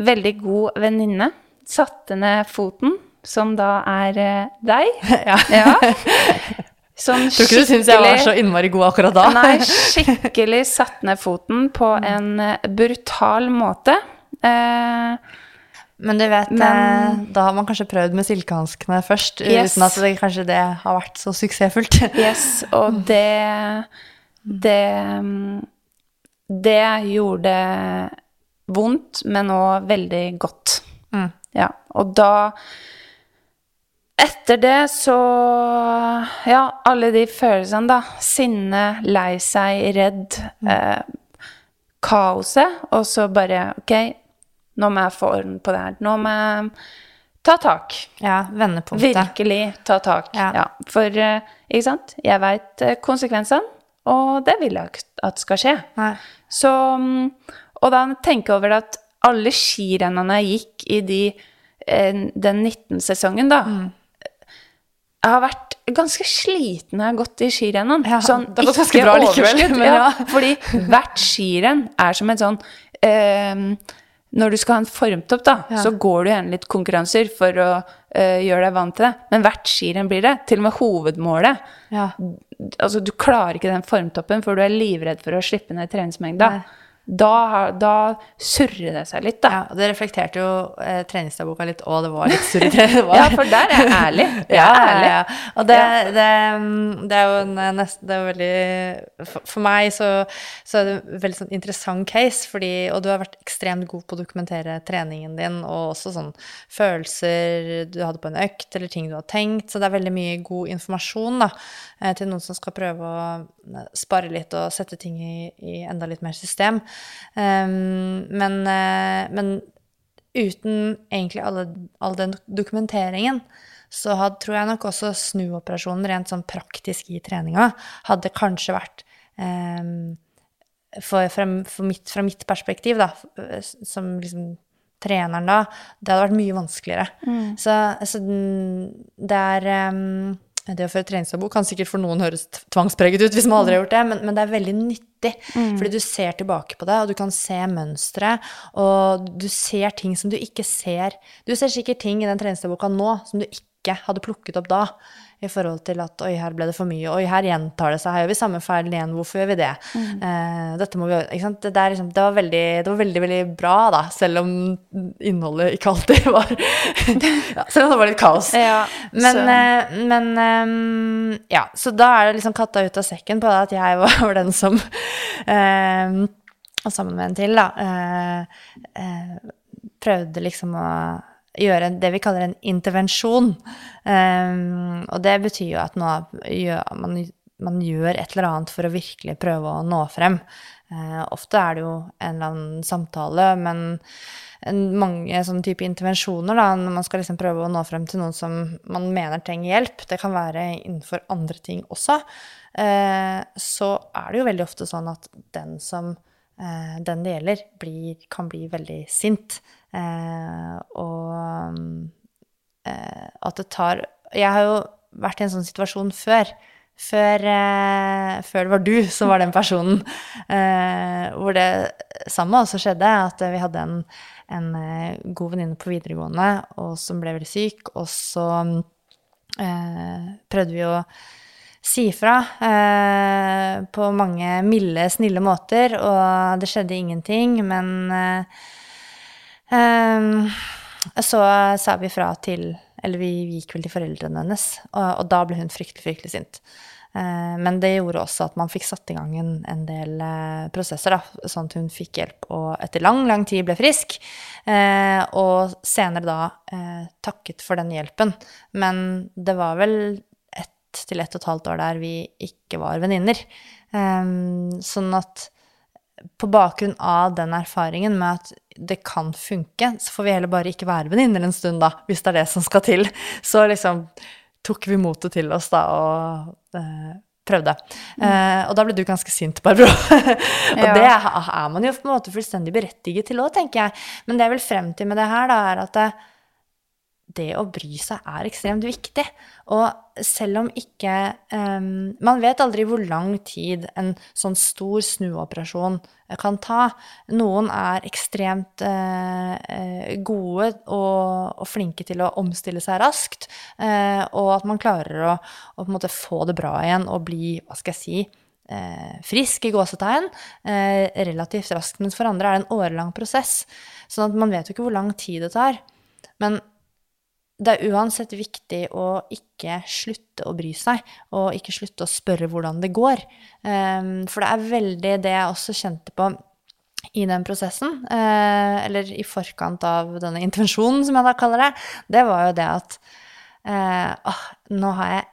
veldig god venninne satte ned foten, som da er uh, deg ja. Ja. Sånn Tror ikke du syns jeg var så innmari god akkurat da. Nei, skikkelig satt ned foten på en eh, brutal måte. Eh, Men du vet, Men- eh, da har man kanskje prøvd med silkehanskene først, Yes. uten at det kanskje det har vært så suksessfullt. yes, og det Det mm, Det gjorde vondt, men òg veldig godt. Mm. Ja, og da Etter det så Ja, alle de følelsene, da. Sinne, lei seg, redd. Eh, kaoset. Og så bare Ok, nå må jeg få orden på det her. Nå må jeg ta tak. Ja, vendepunktet. Virkelig ta tak. Ja. Ja. For, eh, ikke sant, jeg veit konsekvensene, og det vil jeg ikke at skal skje. Nei. Så, mm, og da tenker jeg over at alle skirennene jeg gikk i de, eh, den 19-sesongen, da Mm. Jeg har vært ganske sliten når jeg har gått i skirennene. Ja, sånn, det var ikke bra likevel, overskudd, men ja. ja. Fordi hvert skirenn er som et sånn eh, Når du skal ha en formtopp, da, Ja. så går du gjerne litt konkurranser for å uh, gjøre deg vant til det. Men hvert skirenn blir det. Til og med hovedmålet. Ja. Altså, du klarer ikke den formtoppen, for du er livredd for å slippe ned treningsmengda. Nei. Da, da surrer det seg litt, da. ja, det reflekterte jo eh, treningsdagboka litt, og det var litt surrete. Det var- Ja, for der er jeg ærlig. Ja, er ja, ærlig. ja. Og det, det, det er jo en nesten det er jo veldig For, for meg så, så er det en veldig sånn interessant case, fordi Og du har vært ekstremt god på å dokumentere treningen din, og også sånn følelser du hadde på en økt, eller ting du har tenkt. Så det er veldig mye god informasjon da, eh, til noen som skal prøve å eh, spare litt og sette ting i, i enda litt mer system. Um, men, eh, men uten egentlig alle, all den dokumenteringen, så had, tror jeg nok også snuoperasjonen rent sånn praktisk i treninga hadde kanskje vært um, for, fra, for mitt, fra mitt perspektiv, da, som liksom treneren da, det hadde vært mye vanskeligere. Så, så det er em, Det å føre treningsdagbok kan sikkert for noen høres tvangspreget ut hvis man aldri har gjort det, men, men det er veldig nyttig. Fordi du ser tilbake på det, og du kan se mønstre, og du ser ting som du ikke ser. Du ser sikkert ting i den treningsdagboka nå som du ikke hadde plukket opp da. I forhold til at oi, her ble det for mye, oi, her gjentar det seg, her gjør vi samme feil igjen, hvorfor gjør vi det? Eh, dette må vi ikke sant? Det, det, er liksom, det, var veldig, det var veldig, veldig bra, da, selv om innholdet ikke alltid var ja, Selv om det var litt kaos. Ja, Men, eh, men eh, ja, så da er det liksom katta ut av sekken på det at jeg var, den som ehm, Og sammen med en til, da, eh, eh, prøvde liksom å gjøre det vi kaller en intervensjon. Um, og det betyr jo at nå gjør, man, man gjør et eller annet for å virkelig prøve å nå frem. Uh, ofte er det jo en eller annen samtale, men en, mange sånne type intervensjoner, da, når man skal liksom prøve å nå frem til noen som man mener trenger hjelp, det kan være innenfor andre ting også, uh, så er det jo veldig ofte sånn at den som eh, den det gjelder, blir, kan bli veldig sint. Eh, og eh, at det tar Jeg har jo vært i en sånn situasjon før. Før, eh, før det var du som var den personen. Eh, hvor det samme også skjedde, at vi hadde en, en eh, god venninne på videregående og som ble veldig syk, og så eh, prøvde vi å si ifra eh, på mange milde, snille måter, og det skjedde ingenting, men eh, eh, så sa vi fra til Eller vi gikk vel til foreldrene hennes, og, og da ble hun fryktelig, fryktelig sint. Eh, men det gjorde også at man fikk satt i gang en, en del eh, prosesser, da, sånn at hun fikk hjelp og etter lang, lang tid ble frisk. Eh, og senere da eh, takket for den hjelpen. Men det var vel ett til ett og et halvt år der vi ikke var venninner. Eh, sånn at på bakgrunn av den erfaringen med at det kan funke, så får vi heller bare ikke være venninner en stund, da, hvis det er det som skal til. Så liksom tok vi motet til oss da og eh, prøvde. Eh, og da ble du ganske sint, Barbro. og Ja. det er, er man jo på en måte fullstendig berettiget til òg, tenker jeg. Men det jeg vil frem til med det her, da, er at det, å bry seg er ekstremt viktig. Og selv om ikke um, Man vet aldri hvor lang tid en sånn stor snuoperasjon eh, kan ta. Noen er ekstremt eh, gode og, og flinke til å omstille seg raskt, uh, og at man klarer å, å få det bra igjen og bli, hva skal jeg si, frisk i gåsetegn relativt raskt. Mens for andre er det en årelang prosess. Sånn at man vet jo ikke hvor lang tid det tar. Men det er uansett viktig å ikke slutte å bry seg, og ikke slutte å spørre hvordan det går. Ehm, for det er veldig det jeg også kjente på i den prosessen, eh, eller i forkant av denne intervensjonen, som jeg da kaller det, det var jo det at eh, åh, nå har jeg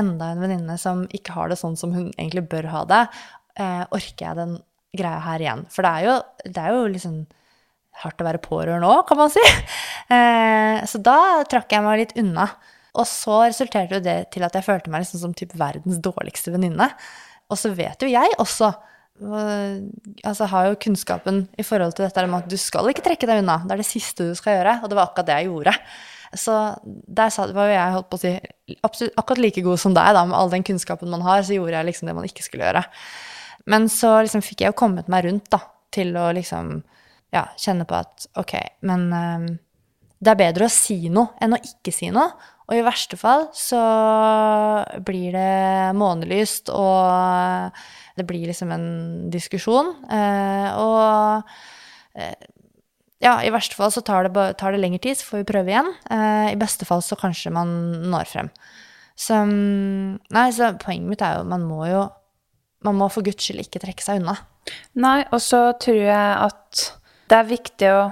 enda en venninne som ikke har det sånn som hun egentlig bør ha det. Eh, orker jeg den greia her igjen? For det er jo, det er jo liksom hardt å være pårørende òg, kan man si. Eh, så da trakk jeg meg litt unna. Og så resulterte jo det til at jeg følte meg liksom som typ verdens dårligste venninne. Og så vet jo jeg også øh, Altså har jo kunnskapen i forhold til dette om at du skal ikke trekke deg unna. Det er det siste du skal gjøre, og det var akkurat det jeg gjorde. Så der var jo jeg holdt på å si absolutt akkurat like god som deg, da, med all den kunnskapen man har, så gjorde jeg liksom det man ikke skulle gjøre. Men så liksom fikk jeg jo kommet meg rundt da, til å liksom ja, kjenne på at ok, men um, det er bedre å si noe enn å ikke si noe. Og i verste fall så blir det månelyst, og det blir liksom en diskusjon. Uh, og uh, ja, i verste fall så tar det, tar det lengre tid, så får vi prøve igjen. Eh, I beste fall så kanskje man når frem. Så, mm, nei, så poenget mitt er jo man må jo Man må for guds skyld ikke trekke seg unna. Nei, og så tror jeg at det er viktig å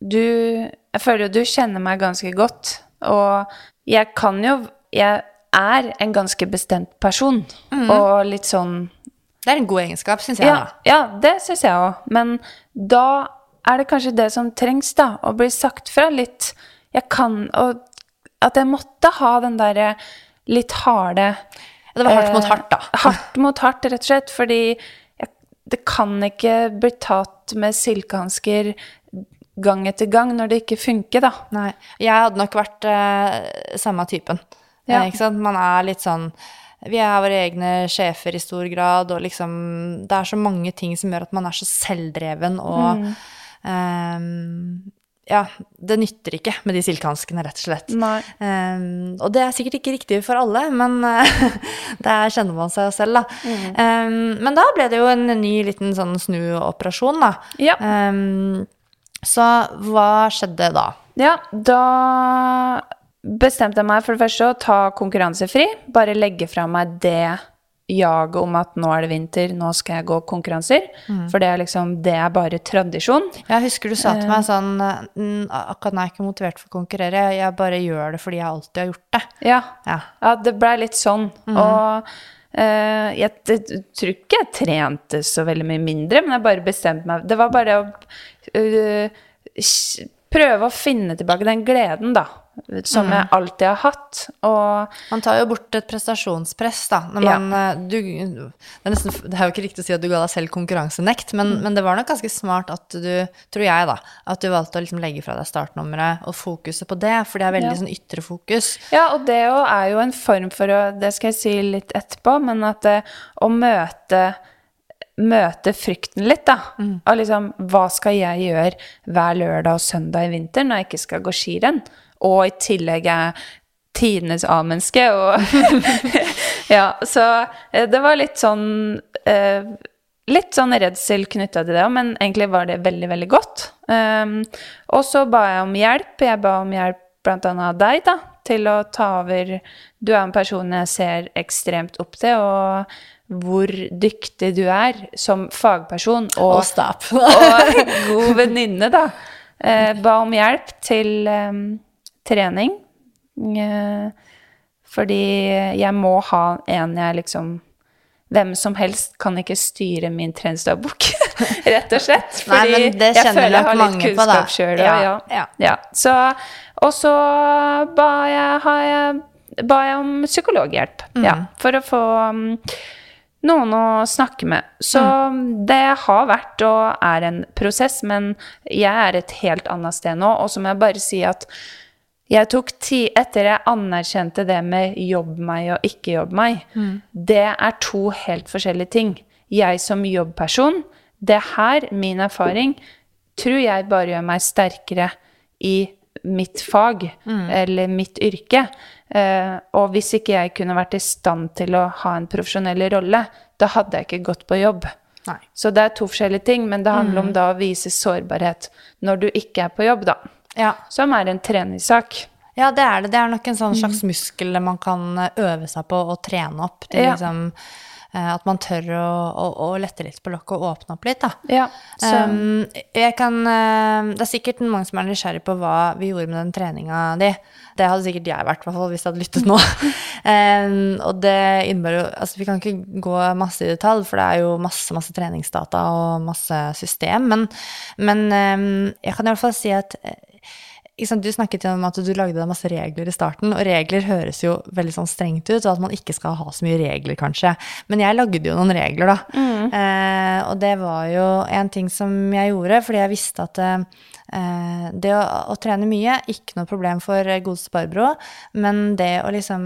Du Jeg føler jo du kjenner meg ganske godt, og jeg kan jo Jeg er en ganske bestemt person, og litt sånn Det er en god egenskap, syns jeg. Ja, ja det syns jeg òg. Men da er det kanskje det som trengs, da. Å bli sagt fra litt. Jeg kan Og at jeg måtte ha den derre litt harde Det var hardt mot eh, hardt, da. Hardt mot hardt, rett og slett. Fordi det kan ikke bli tatt med silkehansker. gang etter gang når det ikke funker, da. Nei. Jeg hadde nok vært eh, samme typen. Ja. Eh, ikke sant? Man er litt sånn Vi er våre egne sjefer i stor grad, og liksom Det er så mange ting som gjør at man er så selvdreven og ehm, Ja, det nytter ikke med de silkehanskene, rett og slett. Ehm, og det er sikkert ikke riktig for alle, men uh, der kjenner man seg selv, da. Ehm, men da ble det jo en ny liten sånn snuoperasjon, da. Ja. Um, så hva skjedde da? Ja, da bestemte jeg meg for det første å ta konkurransefri. Bare legge fra meg det jaget om at nå er det vinter, nå skal jeg gå konkurranser. For det er liksom, det er bare tradisjon. Jeg husker du sa til meg sånn mm, Akkurat nå er jeg ikke motivert for å konkurrere, jeg bare gjør det fordi jeg alltid har gjort det. Ja, Ja. ja det blei litt sånn. Og Uh, jeg, jeg, tror ikke jeg trente så veldig mye mindre, men jeg bare bestemte meg Det var bare å uh, prøve å finne tilbake den gleden, da. Som jeg alltid har hatt. Og Man tar jo bort et prestasjonspress, da. Når Ja. man, eh, du, det, er nesten, det er jo ikke riktig å si at du ga deg selv konkurransenekt, men, men det var nok ganske smart at du, tror jeg, da, at du valgte å liksom legge fra deg startnummeret og fokuset på det, for det er veldig Ja. sånn ytre fokus. Ja, og det jo er jo en form for å Det skal jeg si litt etterpå, men at det, å møte Møte frykten litt, da. Og liksom, hva skal jeg gjøre hver lørdag og søndag i vinter når jeg ikke skal gå skirenn? Og i tillegg er tidenes A-menneske, og Ja, så eh, det var litt sånn eh, Litt sånn redsel knytta til det òg, men egentlig var det veldig, veldig godt. Um, og så ba jeg om hjelp. Jeg ba om hjelp annet av deg, da, til å ta over Du er en person jeg ser ekstremt opp til, og hvor dyktig du er som fagperson og, Og og god venninne, da. Eh, ba om hjelp til em, trening. Eh, fordi jeg må ha en jeg liksom Hvem som helst kan ikke styre min treningsdagbok, rett og slett. Fordi Nei, jeg føler jeg har litt kunnskap sjøl. Ja, Ja, ja. ja. Så, og så ba jeg, har jeg, ba jeg om psykologhjelp. Mm. Ja, for å få um, noen å snakke med. Så Mm. det har vært og er en prosess, men jeg er et helt annet sted nå. Og så må jeg bare si at jeg tok tid etter jeg anerkjente det med jobb meg og ikke jobb meg. Det er to helt forskjellige ting. Jeg som jobbperson, det her, min erfaring, tror jeg bare gjør meg sterkere i mitt fag eller mitt yrke. Eh, og hvis ikke jeg kunne vært i stand til å ha en profesjonell rolle, da hadde jeg ikke gått på jobb. Nei. Så det er to forskjellige ting, men det handler om da å vise sårbarhet når du ikke er på jobb, da. Ja. Som er en treningssak. Ja, det er det. Det er nok en sånn slags muskel man kan eh, øve seg på og trene opp til Ja. liksom eh, At man tør å, å, å lette litt på lokket og åpne opp litt, da. Ja, så Um, jeg kan, eh, det er sikkert mange som er nysgjerrig på hva vi gjorde med den treninga di. Det hadde sikkert jeg vært, hvert fall, hvis jeg hadde lyttet nå. Um, og det innebærer jo Altså, vi kan ikke gå masse i detalj, for det er jo masse, masse treningsdata og masse system, men, men um, jeg kan i hvert fall si at sant, Du snakket om at du lagde deg masse regler i starten, og regler høres jo veldig sånn strengt ut, og at man ikke skal ha så mye regler, kanskje. Men jeg lagde jo noen regler, da. Eh, og det var jo en ting som jeg gjorde, fordi jeg visste at eh, det å, å trene mye, ikke noe problem for eh, godeste Barbro, men det å liksom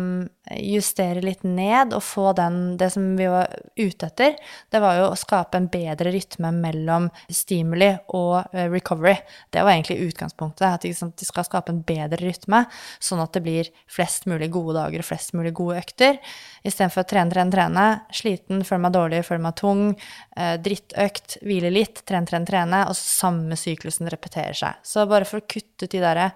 justere litt ned og få den, det som vi var ute etter, det var jo å skape en bedre rytme mellom stimuli og eh, recovery. Det var egentlig utgangspunktet, at de skal skape en bedre rytme, sånn at det blir flest mulig gode dager og flest mulig gode økter, istedenfor å trene, trene, trene, sliten, føler meg dårlig, føler meg tung, eh, drittøkt, hvile litt, trene, trene, trene, og samme syklusen repeterer seg. Så bare for å kutte ut de derre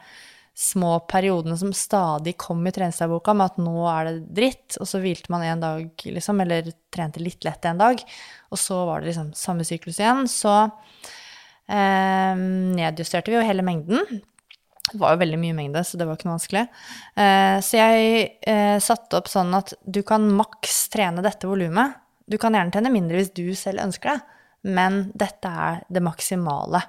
små periodene som stadig kom i treningsdagboka med at nå er det dritt, og så hvilte man en dag, liksom, eller trente litt lett en dag, og så var det liksom samme syklus igjen, så eh, nedjusterte vi jo hele mengden. Det var jo veldig mye mengde, så det var ikke noe vanskelig. Eh, så jeg eh, satte opp sånn at du kan maks trene dette volumet. Du kan gjerne trene mindre hvis du selv ønsker det, men dette er det maksimale.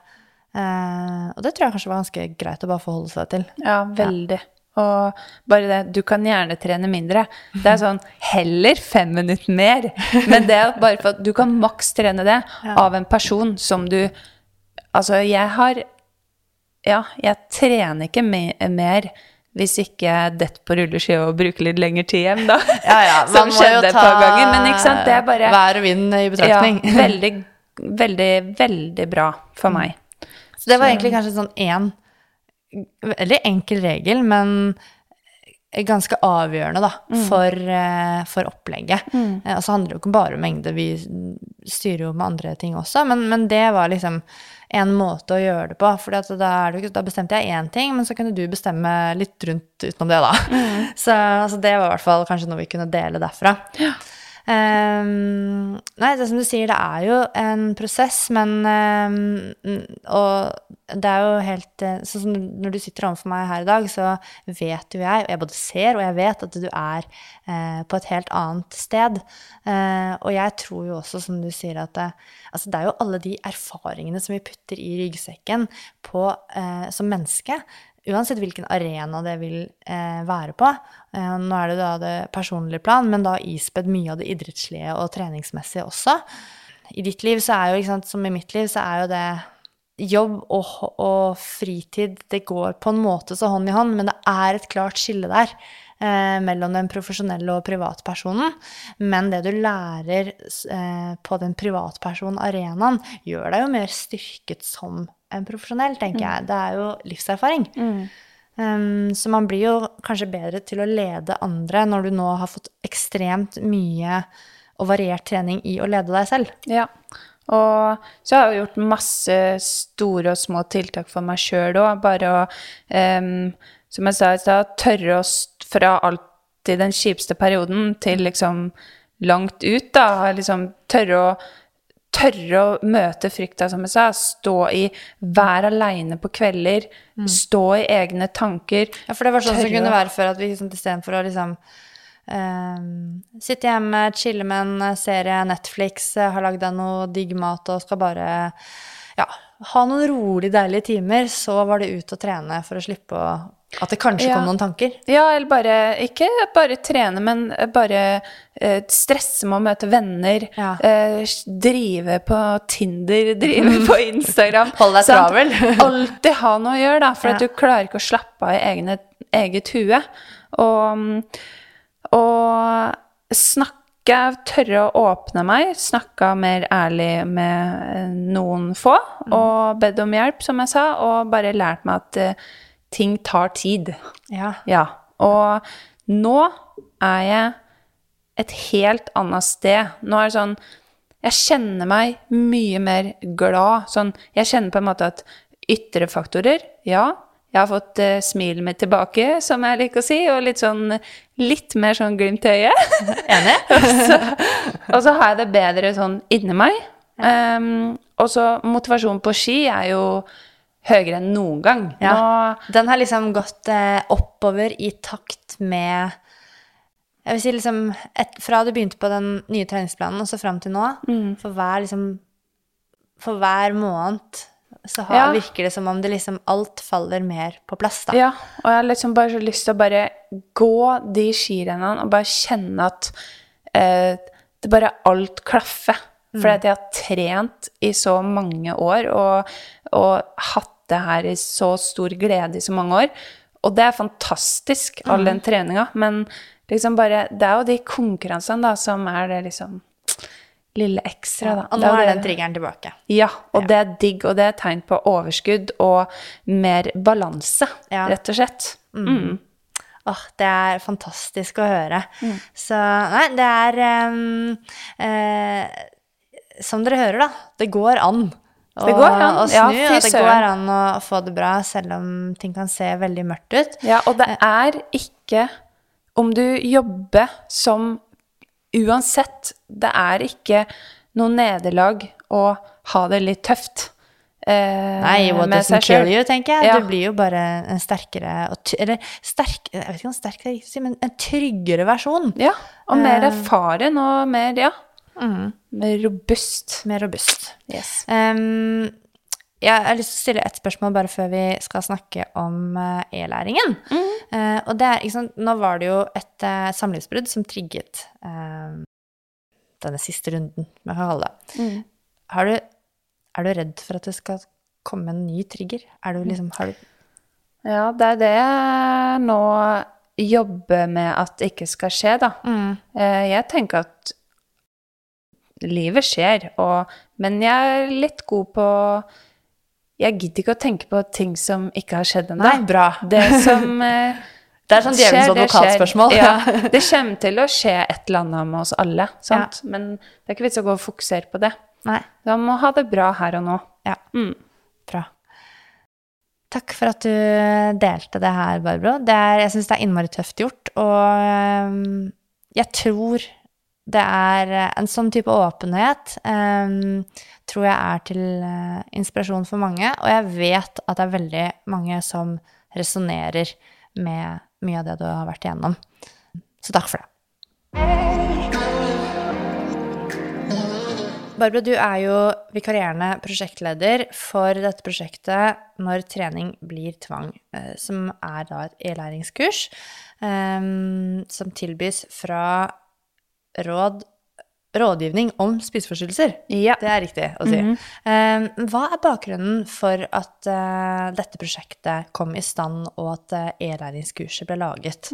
Eh, og det tror jeg kanskje var ganske greit å bare forholde seg til. Ja, veldig. Og bare det, du kan gjerne trene mindre. Det er sånn heller fem minutter mer. Men det er bare for at du kan maks trene det av en person som du Altså, jeg har ja, jeg trener ikke me mer hvis ikke jeg detter på rulleski og bruker litt lengre tid hjem, da. Ja, ja, Som skjedde et par ganger. Men ikke sant, det er bare vær og vind i ja, betraktning. veldig, veldig, veldig bra for meg. Så det var egentlig kanskje sånn én veldig enkel regel, men ganske avgjørende da, for, eh, for opplegget. Mm. Og så handler det jo ikke bare om mengde, vi styrer jo med andre ting også, men, men det var liksom en måte å gjøre det på. For da, da bestemte jeg én ting, men så kunne du bestemme litt rundt utenom det, da. Så altså, det var i hvert fall kanskje noe vi kunne dele derfra. Ehm, nei, det er som du sier, det er jo en prosess, men um, Og det er jo helt eh, Sånn som når du sitter overfor meg her i dag, så vet jo jeg, og jeg både ser og jeg vet, at du er uh, på et helt annet sted. Uh, og jeg tror jo også, som du sier, at det, altså det er jo alle de erfaringene som vi putter i ryggsekken på, uh, som menneske. Uansett hvilken arena det vil være på. Eh, nå er det da det personlige plan, men da ispedd mye av det idrettslige og treningsmessige også. I ditt liv så er jo, ikke sant, som i mitt liv, så er jo det jobb og, og fritid Det går på en måte så hånd i hånd, men det er et klart skille der eh, mellom den profesjonelle og privatpersonen. Men det du lærer eh, på den privatpersonarenaen, gjør deg jo mer styrket som en profesjonell, tenker jeg. Det er jo livserfaring. Um, så man blir jo kanskje bedre til å lede andre når du nå har fått ekstremt mye og variert trening i å lede deg selv. Ja. Og så har jeg gjort masse store og små tiltak for meg sjøl òg. Bare å, um, som jeg sa i stad, tørre st fra alltid den kjipeste perioden til liksom langt ut, da. Liksom tørre å Tørre å møte frykta, som jeg sa. Stå i Vær aleine på kvelder. Stå i egne tanker. Ja, for det var sånn som kunne være før, at vi liksom, istedenfor å liksom ehm, sitte hjemme, chille med en serie, Netflix, eh, har lagd deg noe digg mat og skal bare ja, ha noen rolig deilige timer, så var det ut og trene for å slippe å At det kanskje Ja. kom noen tanker. Ja, eller bare Ikke bare trene, men bare eh, stresse med å møte venner. Ja. Eh, drive på Tinder, drive på Instagram. Hold deg travel. Alltid ha noe å gjøre, da. For Ja. at du klarer ikke å slappe av i egne, eget hue. Og, og snakke, tørre å åpne meg, snakka mer ærlig med eh, noen få, og bedt om hjelp, som jeg sa, og bare lært meg at eh, ting tar tid. Ja. Ja. Og nå er jeg et helt annet sted. Nå er det sånn Jeg kjenner meg mye mer glad. Sånn Jeg kjenner på en måte at ytre faktorer Ja, jeg har fått uh, smilet mitt tilbake, som jeg liker å si, og litt sånn Litt mer sånn glimt i øyet. Enig? og, så, har jeg det bedre sånn inni meg. Um, og så motivasjonen på ski er jo høyere enn noen gang. Ja. Nå, Den har liksom gått eh, oppover i takt med Jeg vil si liksom et, Fra du begynte på den nye treningsplanen og så fram til nå, Mm. for hver liksom For hver måned så har, Ja. virker det som om det liksom alt faller mer på plass, da. Ja, og jeg har liksom bare så lyst til å bare gå de skirennene og bare kjenne at eh, det bare alt klaffer. Fordi at jeg har trent i så mange år og, og hatt det her i så stor glede i så mange år. Og det er fantastisk, all den treninga, men liksom bare Det er jo de konkurransene da som er det liksom lille ekstra, da. Og nå er den triggeren tilbake. ja, og det er digg, og det er tegn på overskudd og mer balanse, Ja. rett og slett. Mm. Åh, det er fantastisk å høre. Mm. Så nei, det er um, eh, Som dere hører, da. Det går an. Å- Det går an, Å snu, ja, og det går an å få det bra selv om ting kan se veldig mørkt ut. Ja, og det er ikke Om du jobber som Uansett, det er ikke noe nederlag å ha det litt tøft. Eh, Nei, what doesn't kill you, tenker jeg. Ja. Du blir jo bare en sterkere og Eller sterk Jeg vet ikke om sterk er riktig å si, men en tryggere versjon. Ja, og mer Eh. erfaren og mer, ja, Mm. mer robust. Mer robust. Yes. Um, jeg har lyst til å stille et spørsmål bare før vi skal snakke om eh, e-læringen. Eh, og det er, ikke sant, nå var det jo et uh, samlivsbrudd som trigget uh, denne siste runden, med kalle. Mm. Har du, er du redd for at det skal komme en ny trigger? Er du liksom, har du Ja, det er det jeg nå jobber med at det ikke skal skje, da. Eh, Jeg tenker at livet skjer, og, men jeg er litt god på Jeg gidder ikke å tenke på ting som ikke har skjedd ennå. Bra. Det som eh, Det er sånn djevelens advokatspørsmål. Ja, det kommer til å skje et eller annet med oss alle, sant? Men det er ikke vits å gå og fokusere på det. Nei. Da må ha det bra her og nå. Ja. Mm. Bra. Takk for at du delte det her, Barbro. Det er, jeg syns det er innmari tøft gjort, og jeg tror det er en sånn type åpenhet um, tror jeg er til uh, inspirasjon for mange, og jeg vet at det er veldig mange som resonnerer med mye av det du har vært igjennom. Så takk for det. Barbro, du er jo vikarierende prosjektleder for dette prosjektet Når trening blir tvang, eh, som er da et e-læringskurs um, som tilbys fra råd, rådgivning om spiseforstyrrelser. Ja. Det er riktig å si. Eh, Hva er bakgrunnen for at uh, dette prosjektet kom i stand, og at uh, e-læringskurset ble laget?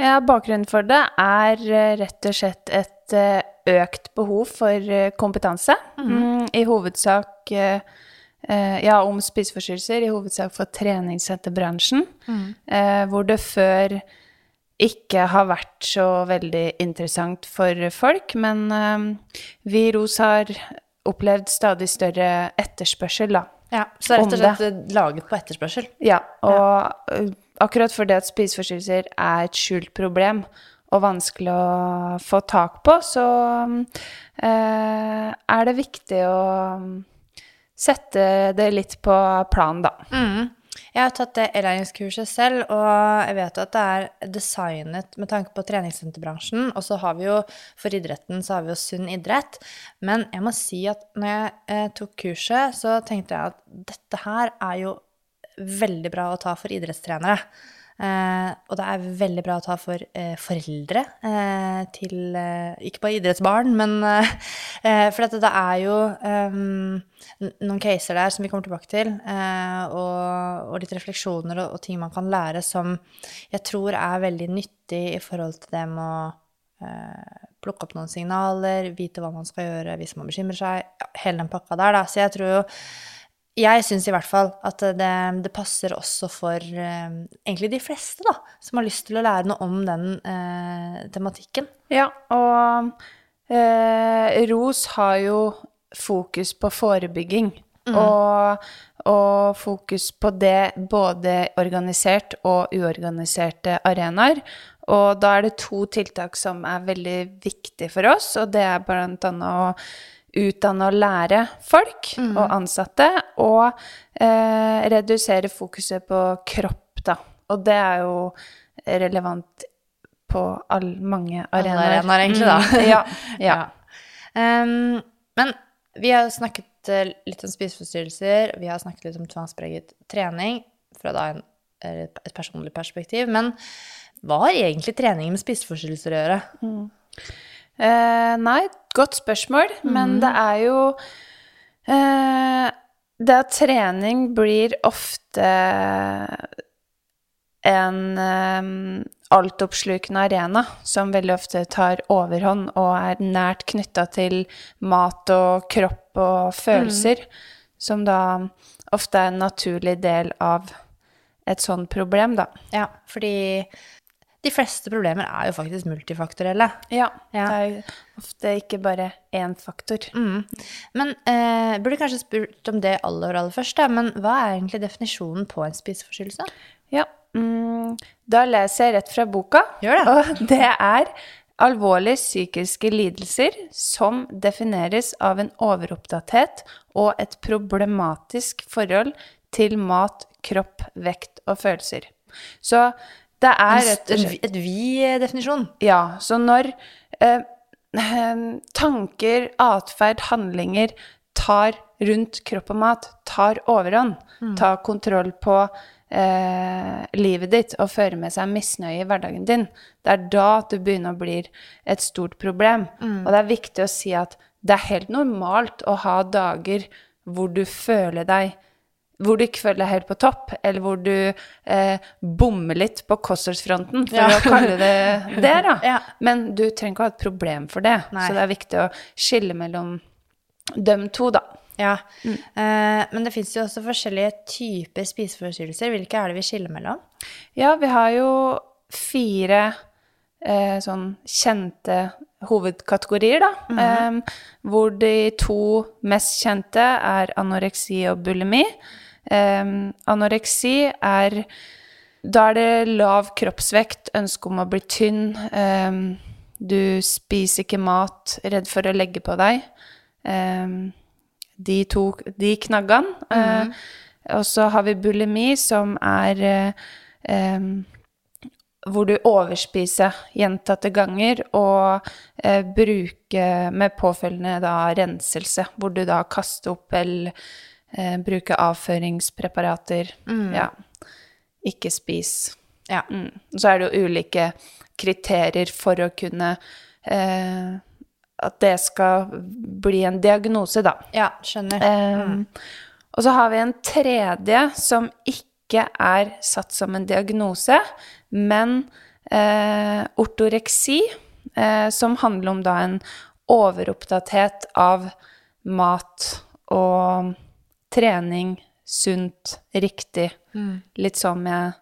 Ja, bakgrunnen for det er uh, rett og slett et økt behov for kompetanse. Mm, I hovedsak ja, om spiseforstyrrelser, i hovedsak for treningssenterbransjen. Mm. hvor det før ikke har vært så veldig interessant for folk, men uh, vi i ROS har opplevd stadig større etterspørsel, da. Ja, så rett og slett laget på etterspørsel. Ja, og ja. akkurat fordi at spiseforstyrrelser er et skjult problem og vanskelig å få tak på, så uh, er det viktig å sette det litt på plan, da. Jeg har tatt det e-læringskurset selv, og jeg vet at det er designet med tanke på treningssenterbransjen. Og så har vi jo, for idretten, så har vi jo sunn idrett. Men jeg må si at når jeg eh, tok kurset, så tenkte jeg at dette her er jo veldig bra å ta for idrettstrenere. Eh, og det er veldig bra å ta for eh, foreldre eh, til eh, Ikke bare idrettsbarn, men eh, eh, For dette, det er jo noen caser der som vi kommer tilbake til, og, og litt refleksjoner og, og ting man kan lære som jeg tror er veldig nyttig i forhold til det med å plukke opp noen signaler, vite hva man skal gjøre hvis man bekymrer seg, ja, hele den pakka der, da. Så jeg tror jo jeg syns i hvert fall at det, det passer også for eh, egentlig de fleste, da, som har lyst til å lære noe om den eh, tematikken. Ja, og eh, ROS har jo fokus på forebygging. Og, og fokus på det både organisert og uorganiserte arenaer. Og da er det to tiltak som er veldig viktige for oss, og det er blant annet å utdanne og lære folk og ansatte, og eh, redusere fokuset på kropp, da. Og det er jo relevant på all, mange arenaer. arenaer, egentlig, da. Mm, ja, ja. Um, men vi har snakket eh, litt om spiseforstyrrelser, vi har snakket litt om tvangspreget trening fra da en, et personlig perspektiv. Men hva har egentlig trening med spiseforstyrrelser å gjøre? Eh, nei, godt spørsmål, men det er jo eh, Det at trening blir ofte en eh, altoppslukende arena som veldig ofte tar overhånd og er nært knytta til mat og kropp og følelser, som da ofte er en naturlig del av et sånt problem, da. Ja, fordi de fleste problemer er jo faktisk multifaktorelle. Ja, Ja. det er jo ofte ikke bare én faktor. Mm. Men eh, burde kanskje spurt om det aller, aller først, da. Men hva er egentlig definisjonen på en spiseforstyrrelse? Ja, mm, da leser jeg rett fra boka. Gjør det. Og det er alvorlige psykiske lidelser som defineres av en overopptatthet og et problematisk forhold til mat, kropp, vekt og følelser. Så det er rett og slett et vi-definisjon. ja, så når eh, eh, tanker, atferd, handlinger tar rundt kropp og mat, tar overhånd, tar kontroll på eh, livet ditt og fører med seg misnøye i hverdagen din, det er da det begynner å bli et stort problem. Og det er viktig å si at det er helt normalt å ha dager hvor du føler deg hvor du ikke føler deg helt på topp, eller hvor du eh, bommer litt på kostholdsfronten, for Ja. å kalle det det, da. Ja. Men du trenger ikke å ha et problem for det. Nei. Så det er viktig å skille mellom dem to, da. Ja. Eh, men det fins jo også forskjellige typer spiseforstyrrelser. Hvilke er det vi skiller mellom? Ja, vi har jo fire eh, sånn kjente hovedkategorier, da. eh, hvor de to mest kjente er anoreksi og bulimi. Eh, anoreksi er Da er det lav kroppsvekt, ønske om å bli tynn. eh, du spiser ikke mat, redd for å legge på deg. Eh, de to de knaggene. Eh, og så har vi bulimi, som er eh, hvor du overspiser gjentatte ganger og eh, bruker med påfølgende da renselse, hvor du da kaster opp eller eh, bruke avføringspreparater. Ja. Ikke spis. Ja. Mm. Så er det jo ulike kriterier for å kunne eh, At det skal bli en diagnose, da. Ja, skjønner. Um, Og så har vi en tredje som ikke er satt som en diagnose, men eh, ortoreksi, eh, som handler om da en overoppdathet av mat og trening, sunt, riktig. Litt som jeg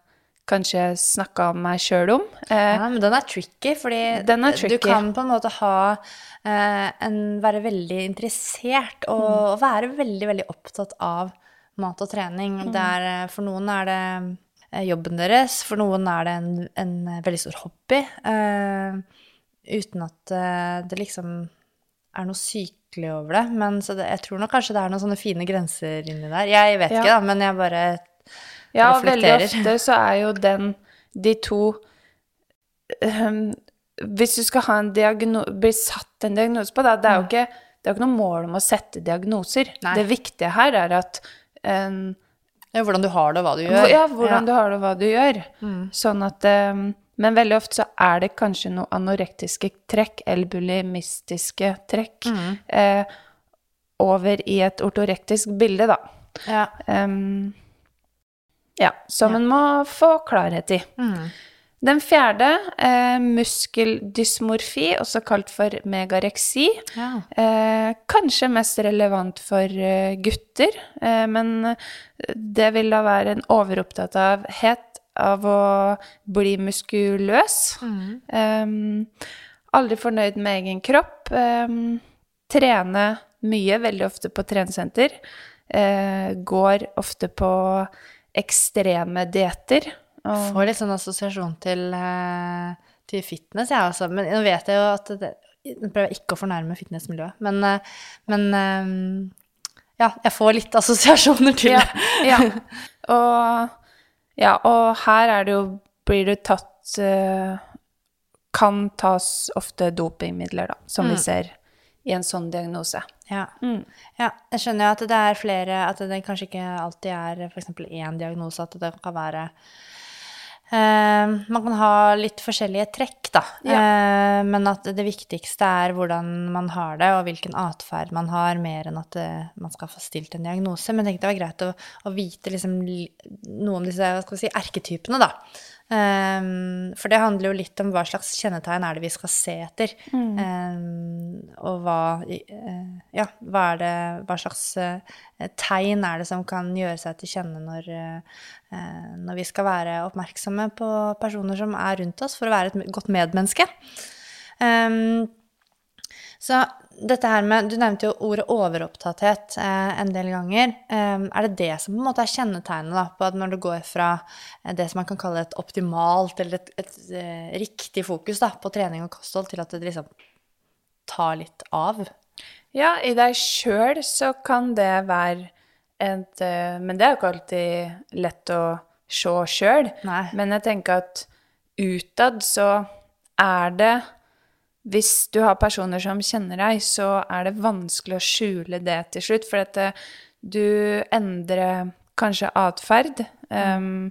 kanskje snakka om meg sjøl om. Eh, Ja, men den er tricky, fordi Den er du kan på en måte ha eh, en, være veldig interessert og, Mm. og være veldig, veldig opptatt av mat og trening. Mm. Det er, eh, for noen er det eh, jobben deres, for noen er det en, en veldig stor hobby. Eh, uten at eh, det liksom er noe sykelig over det. Men så det, jeg tror nok kanskje det er noen sånne fine grenser inni der. Jeg vet Ja. ikke, da, men jeg bare reflekterer. Ja, veldig ofte så er jo den De to um, Hvis du skal ha en diagno bli satt en diagnose på, da, det er jo ikke, det er ikke noe mål om å sette diagnoser. Nei. Det viktige her er at um, ja, Hvordan du har det, og hva du gjør. Ja, hvordan du har det, og hva du gjør. Mm. Sånn at ehm, Men veldig ofte så er det kanskje noe anorektiske trekk eller bulimistiske trekk Mm. eh, over i et ortorektisk bilde, da. Ja. Um, ja, som Ja. en må få klarhet i. Mm. Den fjerde, eh, muskeldysmorfi, også kalt for megareksi. Ja. Eh, kanskje mest relevant for eh, gutter, eh, men det vil da være en overopptatt av å bli muskuløs. Eh, aldri fornøyd med egen kropp. Um, trene mye, veldig ofte på trenesenter. Uh, går ofte på ekstreme dietter. og- Får litt sånn assosiasjon til, eh, til fitness, jeg også. Men nå vet jeg jo at det, Jeg prøver ikke å fornærme fitnessmiljøet, men, eh, men eh, ja, jeg får litt assosiasjoner til Ja, det. ja. Og, ja, og her er det jo Blir det tatt eh, Kan tas ofte dopingmidler, da, som vi ser i en sånn diagnose. Ja. Mm. ja. Jeg skjønner jo at det er flere At det kanskje ikke alltid er f.eks. én diagnose, at det kan være eh, Man kan ha litt forskjellige trekk, da. Eh, men at det viktigste er hvordan man har det, og hvilken atferd man har, mer enn at eh, man skal få stilt en diagnose. Men jeg tenkte det var greit å, å vite liksom, noe om disse si, erketypene, da. Um, for det handler jo litt om hva slags kjennetegn er det vi skal se etter. Um, og hva, uh, ja, hva, det, hva slags uh, tegn er det som kan gjøre seg til kjenne når, uh, når vi skal være oppmerksomme på personer som er rundt oss, for å være et godt medmenneske. Um, så dette her med Du nevnte jo ordet overopptatthet eh, en del ganger. Eh, er det det som på en måte er kjennetegnet da, på at når du går fra eh, det som man kan kalle et optimalt eller et, et eh, riktig fokus da, på trening og kosthold, til at det liksom tar litt av? Ja, i deg sjøl så kan det være et eh, Men det er jo ikke alltid lett å se sjøl. Men jeg tenker at utad så er det Hvis du har personer som kjenner deg, så er det vanskelig å skjule det til slutt. For at eh, du endrer kanskje atferd. Um,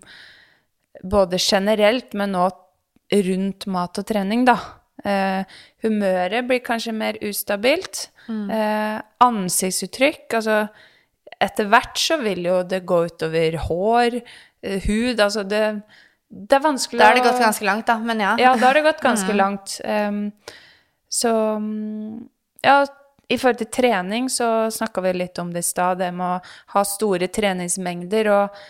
både generelt, men òg rundt mat og trening, da. Uh, humøret blir kanskje mer ustabilt. Eh, ansiktsuttrykk, altså etter hvert så vil jo det gå utover hår, uh, hud Altså det, det er vanskelig Da har det gått ganske langt, da. Men ja. Ja, da har det gått ganske langt. Um, så mm, Ja, i forhold til trening så snakka vi litt om det i stad, det med å ha store treningsmengder og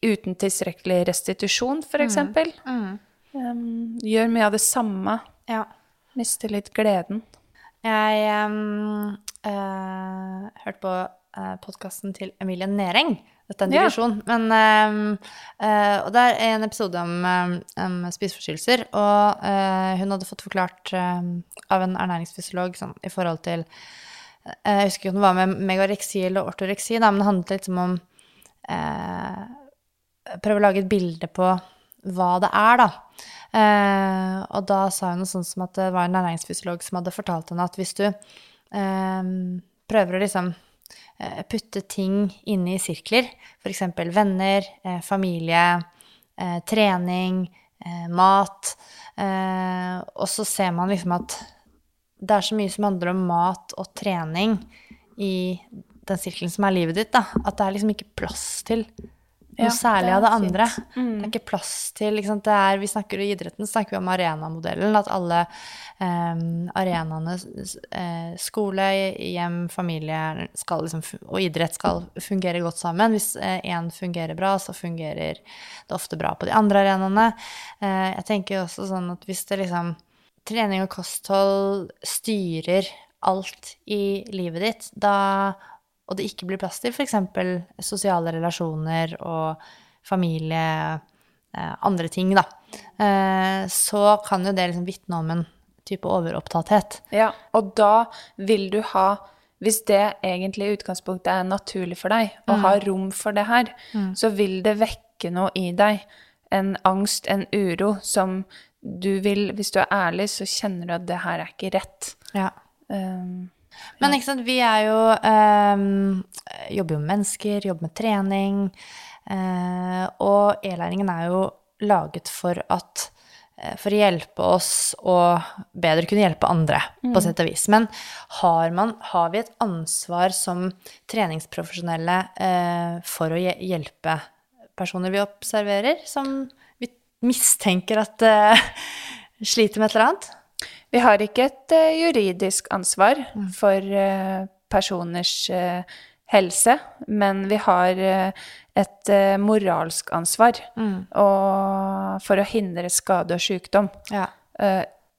uten tilstrekkelig restitusjon, for eksempel. Um, gjør mye av det samme. ja. Mister litt gleden. Jeg um, uh, hørte på podkasten til Emilie Nering. Dette er en Ja. Men, um, eh, og det er en episode om, um, om spiseforstyrrelser. Og eh, hun hadde fått forklart av en ernæringsfysiolog sånn, i forhold til eh, Jeg husker ikke om det var med megareksi eller ortoreksi, da, men det handlet litt om eh, Prøve å lage et bilde på hva det er, da. Eh, og da sa hun noe sånt som at det var en ernæringsfysiolog som hadde fortalt henne at hvis du eh, prøver å liksom eh, putte ting inne i sirkler, f.eks. venner, eh, familie, eh, trening, eh, mat, eh, og så ser man liksom at det er så mye som handler om mat og trening i den sirkelen som er livet ditt, da. At det er liksom ikke plass til noe Ja, særlig av det andre. Mm. Det er ikke plass til liksom. Det er, Vi snakker i idretten snakker vi om arenamodellen. At alle eh, arenaene, eh, skole, hjem, familie skal liksom, og idrett skal fungere godt sammen. Hvis én fungerer bra, så fungerer det ofte bra på de andre arenaene. Eh, jeg tenker også sånn at hvis det liksom Trening og kosthold styrer alt i livet ditt, da og det ikke blir plass til f.eks. sosiale relasjoner og familie, eh, andre ting, da, eh, så kan jo det liksom vitne om en type overopptatthet. Ja, og da vil du ha Hvis det egentlig i utgangspunktet er naturlig for deg å ha rom for det her, så vil det vekke noe i deg. En angst, en uro, som du vil Hvis du er ærlig, så kjenner du at det her er ikke rett. Ja. Um, Men ikke sant, vi er jo ehm, Jobber jo med mennesker, jobber med trening. eh, og e-læringen er jo laget for at eh, for å hjelpe oss og bedre kunne hjelpe andre, på sett og vis. Men har, man, har vi et ansvar som treningsprofesjonelle eh, for å hjelpe personer vi observerer, som vi mistenker at sliter med et eller annet? Vi har ikke et eh, juridisk ansvar for eh, personers eh, helse, men vi har et moralsk ansvar og, for å hindre skade og sykdom, Ja.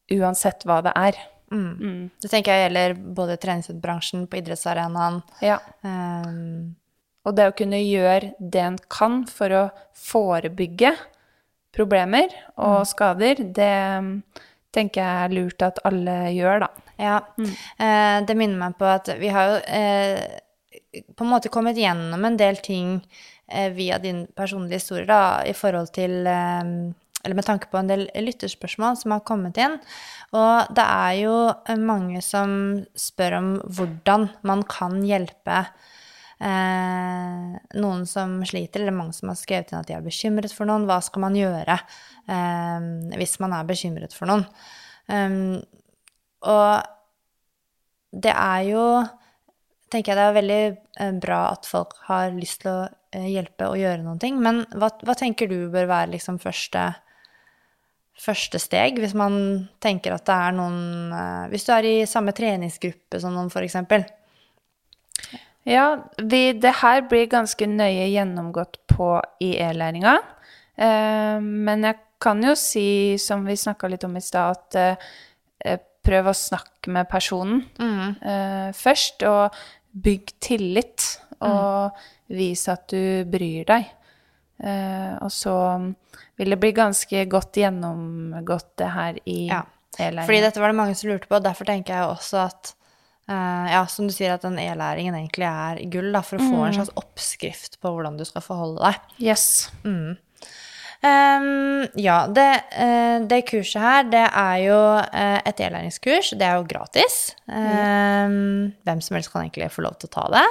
uansett hva det er. Det tenker jeg gjelder både treningsbransjen på idrettsarenaen. Ja. um. Og det å kunne gjøre det en kan for å forebygge problemer og skader, det mm, tenker jeg er lurt at alle gjør, da. ja. Eh, det minner meg på at vi har jo eh, på en måte kommet gjennom en del ting eh, via din personlige historie, da, i forhold til Eller med tanke på en del lytterspørsmål som har kommet inn. Og det er jo mange som spør om hvordan man kan hjelpe eh, noen som sliter, eller mange som har skrevet inn at de er bekymret for noen. Hva skal man gjøre eh, hvis man er bekymret for noen? Um, og det er jo tenker jeg det er veldig eh, bra at folk har lyst til å eh, hjelpe og gjøre noen ting. Men hva, hva tenker du bør være liksom første, første steg, hvis man tenker at det er noen eh, Hvis du er i samme treningsgruppe som noen, f.eks. Ja, vi, det her blir ganske nøye gjennomgått på i e-læringa. Eh, men jeg kan jo si, som vi snakka litt om i stad, at eh, prøv å snakke med personen eh, først, og bygg tillit, og vis at du bryr deg. Eh, og så vil det bli ganske godt gjennomgått det her i Ja, e-læringa. Fordi dette var det mange som lurte på, og derfor tenker jeg også at eh, ja, som du sier, at den e-læringen egentlig er gull, da, for å få en slags oppskrift på hvordan du skal forholde deg. Yes. Ehm, ja, det, uh, det kurset her, det er jo uh, et e-læringskurs. Det er jo gratis. Ehm, Hvem som helst kan egentlig få lov til å ta det.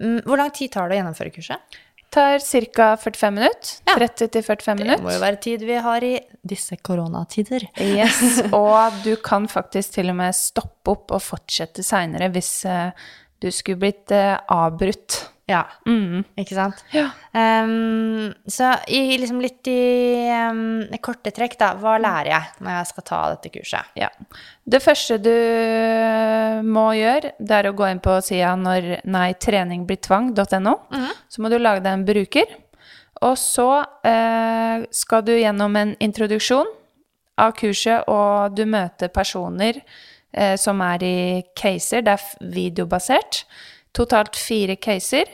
Um, Hvor lang tid tar det å gjennomføre kurset? Tar ca. 45 minutter. Ja. 30-45 minutter. Det må jo være tid vi har i disse koronatider. Yes, og du kan faktisk til og med stoppe opp og fortsette seinere hvis eh, du skulle blitt eh, avbrutt Ja, ikke sant? Ja. Um, så i liksom litt i, um, korte trekk, da, hva lærer jeg når jeg skal ta dette kurset? Ja. Det første du må gjøre, det er å gå inn på sida når nei, treningblir-tvang.no. Så må du lage deg en bruker. Og så uh, skal du gjennom en introduksjon av kurset, og du møter personer uh, som er i caser. Det er videobasert. Totalt fire caser.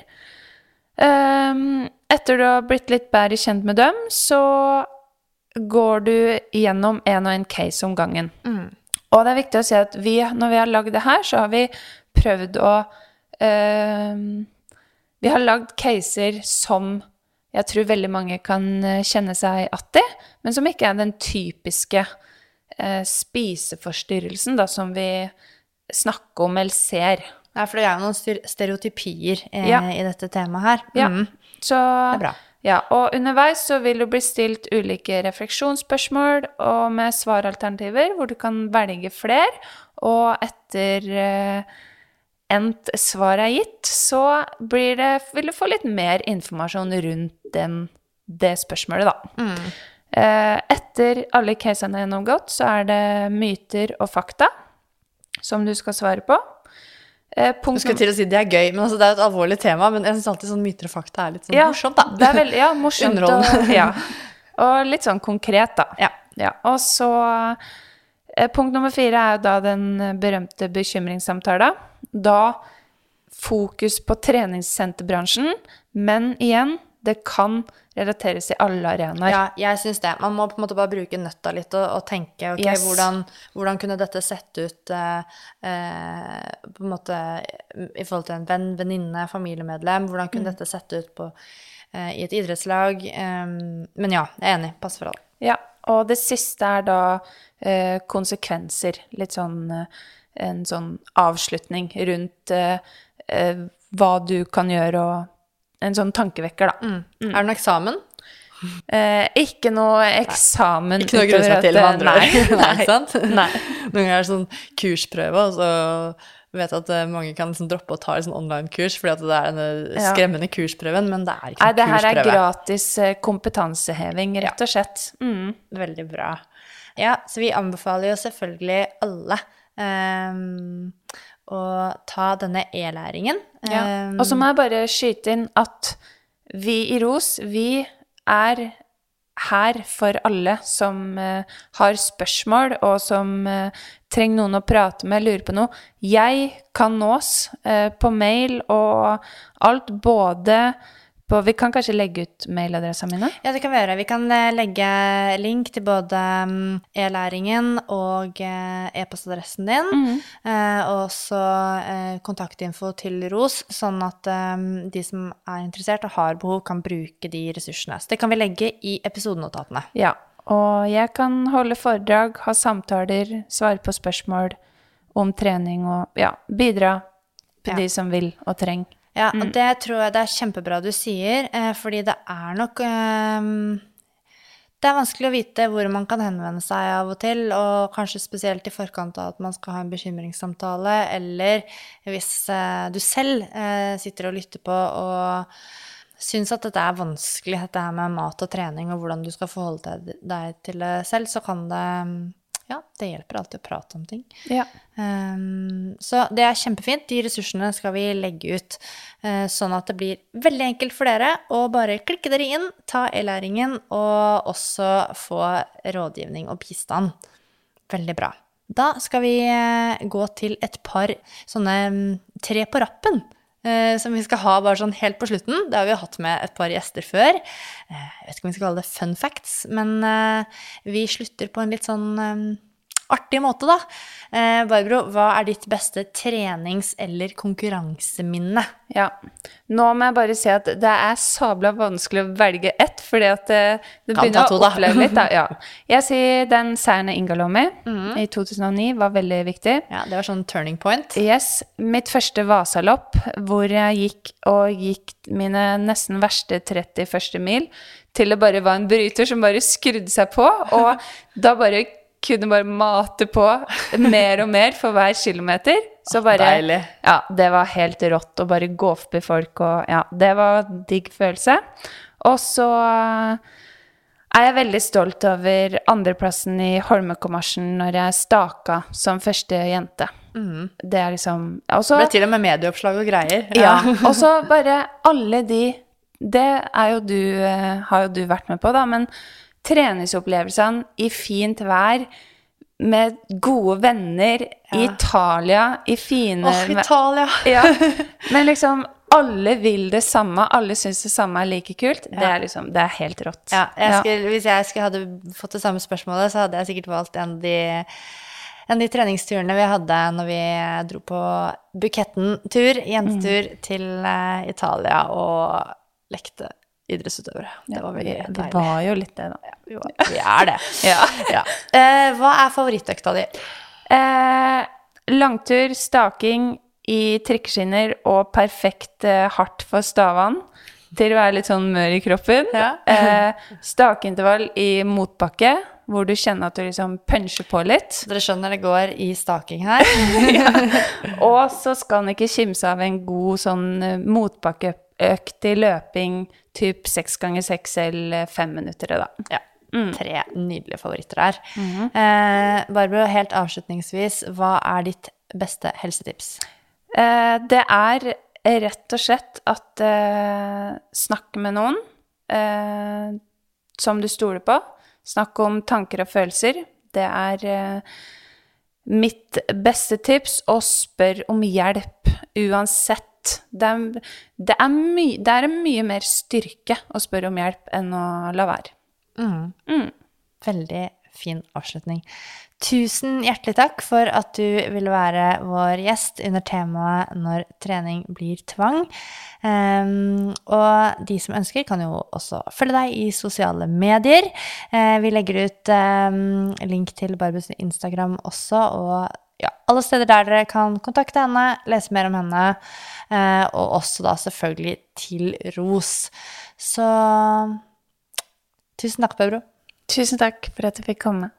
Ehm, etter du har blitt litt bedre kjent med dem, så går du gjennom en og en case om gangen. Og det er viktig å si at vi, når vi har lagd det her, så har vi prøvd å ehm, Vi har lagd caser som jeg tror veldig mange kan eh, kjenne seg att i, men som ikke er den typiske eh, spiseforstyrrelsen da, som vi snakker om eller ser. Ja, for det er jo noen stereotypier eh, Ja. i dette temaet her. Ja, Mm. så, Det er bra. Ja, og underveis så vil det bli stilt ulike refleksjonsspørsmål og med svaralternativer, hvor du kan velge flere, og etter eh, endt svar er gitt, så blir det, vil du få litt mer informasjon rundt den, det spørsmålet, da. Eh, etter alle casene er gjennomgått, så er det myter og fakta som du skal svare på. Eh, punkt Jeg skulle til å si det er gøy, men altså, det er et alvorlig tema. Men jeg syns alltid sånn myter og fakta er litt sånn morsomt, da. Det er veldig, ja, morsomt. Og, ja. og litt sånn konkret, da. Ja. Og så eh, Punkt nummer fire er jo da den berømte bekymringssamtalen. Da fokus på treningssenterbransjen, men igjen, det kan relateres i alle arenaer. Ja, jeg syns det. Man må på en måte bare bruke nøtta litt og, og tenke ok, Yes. hvordan, hvordan kunne dette sett ut eh, eh, på en måte i forhold til en venn, venninne, familiemedlem? Hvordan Mm. kunne dette sett ut på, eh, i et idrettslag? Men ja, jeg er enig. Pass for alle. Ja, og det siste er da eh, konsekvenser. Litt sånn eh, en sånn avslutning rundt eh, hva du kan gjøre, og en sånn tankevekker, da. Er det noen eksamen? Eh, ikke noe eksamen Ikke noe å grue seg til, med eh, andre ord. Nei, Nei, sant? Nei. Noen ganger er det sånn kursprøve, og så vet jeg at eh, mange kan liksom droppe å ta en sånn online-kurs fordi at det er denne Ja. skremmende kursprøven, men det er ikke Nei, det her er gratis eh, kompetanseheving, rett og slett. Mm. Veldig bra. Ja, så vi anbefaler jo selvfølgelig alle ehm, å ta denne e-læringen. Ja. Ehm, Og så må jeg bare skyte inn at vi i ROS, vi er her for alle som eh, har spørsmål, og som eh, trenger noen å prate med, lurer på noe. Jeg kan nås eh, på mail og alt, både på Vi kan kanskje legge ut mailadressene mine? Ja, det kan vi gjøre. Vi kan eh, legge link til både mm, e-læringen og eh, e-postadressen din. Mm -hmm. og eh, kontaktinfo til ROS, sånn at eh, de som er interessert og har behov, kan bruke de ressursene. Så det kan vi legge i episodenotatene. Ja. Og jeg kan holde foredrag, ha samtaler, svare på spørsmål om trening og ja, bidra til Ja. de som vil og trenger. Ja, og det tror jeg det er kjempebra du sier, eh, fordi det er nok eh, Det er vanskelig å vite hvor man kan henvende seg av og til, og kanskje spesielt i forkant av at man skal ha en bekymringssamtale, eller hvis eh, du selv sitter og lytter på og syns at dette er vanskelig, dette her med mat og trening, og hvordan du skal forholde deg til det selv, så kan det Ja, det hjelper alltid å prate om ting. Ja. Um, så det er kjempefint. De ressursene skal vi legge ut uh, sånn at det blir veldig enkelt for dere å bare klikke dere inn, ta e-læringen og også få rådgivning og bistand. Veldig bra. Da skal vi eh, gå til et par sånne mm, tre på rappen. Eh, som vi skal ha bare sånn helt på slutten. Det har vi hatt med et par gjester før. Eh, jeg vet ikke om vi skal kalle det fun facts, men eh, vi slutter på en litt sånn eh, artig måte, da. Eh, Barbro, hva er ditt beste trenings- eller konkurranseminne? Ja. Nå må jeg bare si at det er sabla vanskelig å velge ett, fordi at det, det begynner to, å oppleve litt. Da. Ja. Jeg sier den seieren Inga lå mm. Mhm. i 2009 var veldig viktig. Ja, Det var sånn turning point. Yes, mitt første Vasalopp, hvor jeg gikk og gikk mine nesten verste 31. mil, til det bare var en bryter som bare skrudde seg på, og da bare kunne bare mate på mer og mer for hver kilometer. Så bare deilig. Ja, det var helt rått å bare gå forbi folk og Ja, det var en digg følelse. Og så er jeg veldig stolt over andreplassen i Holmenkollmarsjen når jeg staka som første jente. Det er liksom også, Det ble til og med medieoppslag og greier. ja, og så bare alle de Det er jo du, eh, har jo du vært med på, da, men treningsopplevelsene i fint vær med gode venner i Italia, i fine Åh, Italia! Ja. Men liksom alle vil det samme, alle syns det samme er like kult. Det er liksom, det er helt rått. Ja, jeg Ja. Hvis jeg skulle hadde fått det samme spørsmålet, så hadde jeg sikkert valgt en av de, en de treningsturene vi hadde når vi dro på Buketten-tur, jentetur, Mm. til eh, Italia og lekte idrettsutøvere. Det var vi, veldig vi deilig. var jo litt det, da. Vi, var, vi er det. Ja. Ja. Eh, hva er favorittøkta di? Eh, langtur, staking i trikkeskinner og perfekt eh, hardt for stavene til å være litt sånn mør i kroppen. Ja. eh, stakeintervall i motbakke, hvor du kjenner at du liksom puncher på litt. Dere skjønner det går i staking her. Og så skal en ikke kimse av en god sånn eh, motbakkeøkt i løping, typ seks ganger seks eller fem minutter, da. Ja. Tre nydelige favoritter her. eh, Barbro, helt avslutningsvis, hva er ditt beste helsetips? Eh, det er rett og slett at eh, snakk med noen eh, som du stoler på. Snakk om tanker og følelser. Det er eh, mitt beste tips, og spør om hjelp uansett. Det er, det, er my, det er mye mer styrke å spørre om hjelp enn å la være. Veldig fin avslutning. Tusen hjertelig takk for at du ville være vår gjest under temaet 'Når trening blir tvang'. Um, og de som ønsker, kan jo også følge deg i sosiale medier. Uh, vi legger ut um, link til Barbus Instagram også, og ja, alle steder der dere kan kontakte henne, lese mer om henne, eh, og også da selvfølgelig til ros. Så tusen takk, Bebro. Tusen takk for at du fikk komme.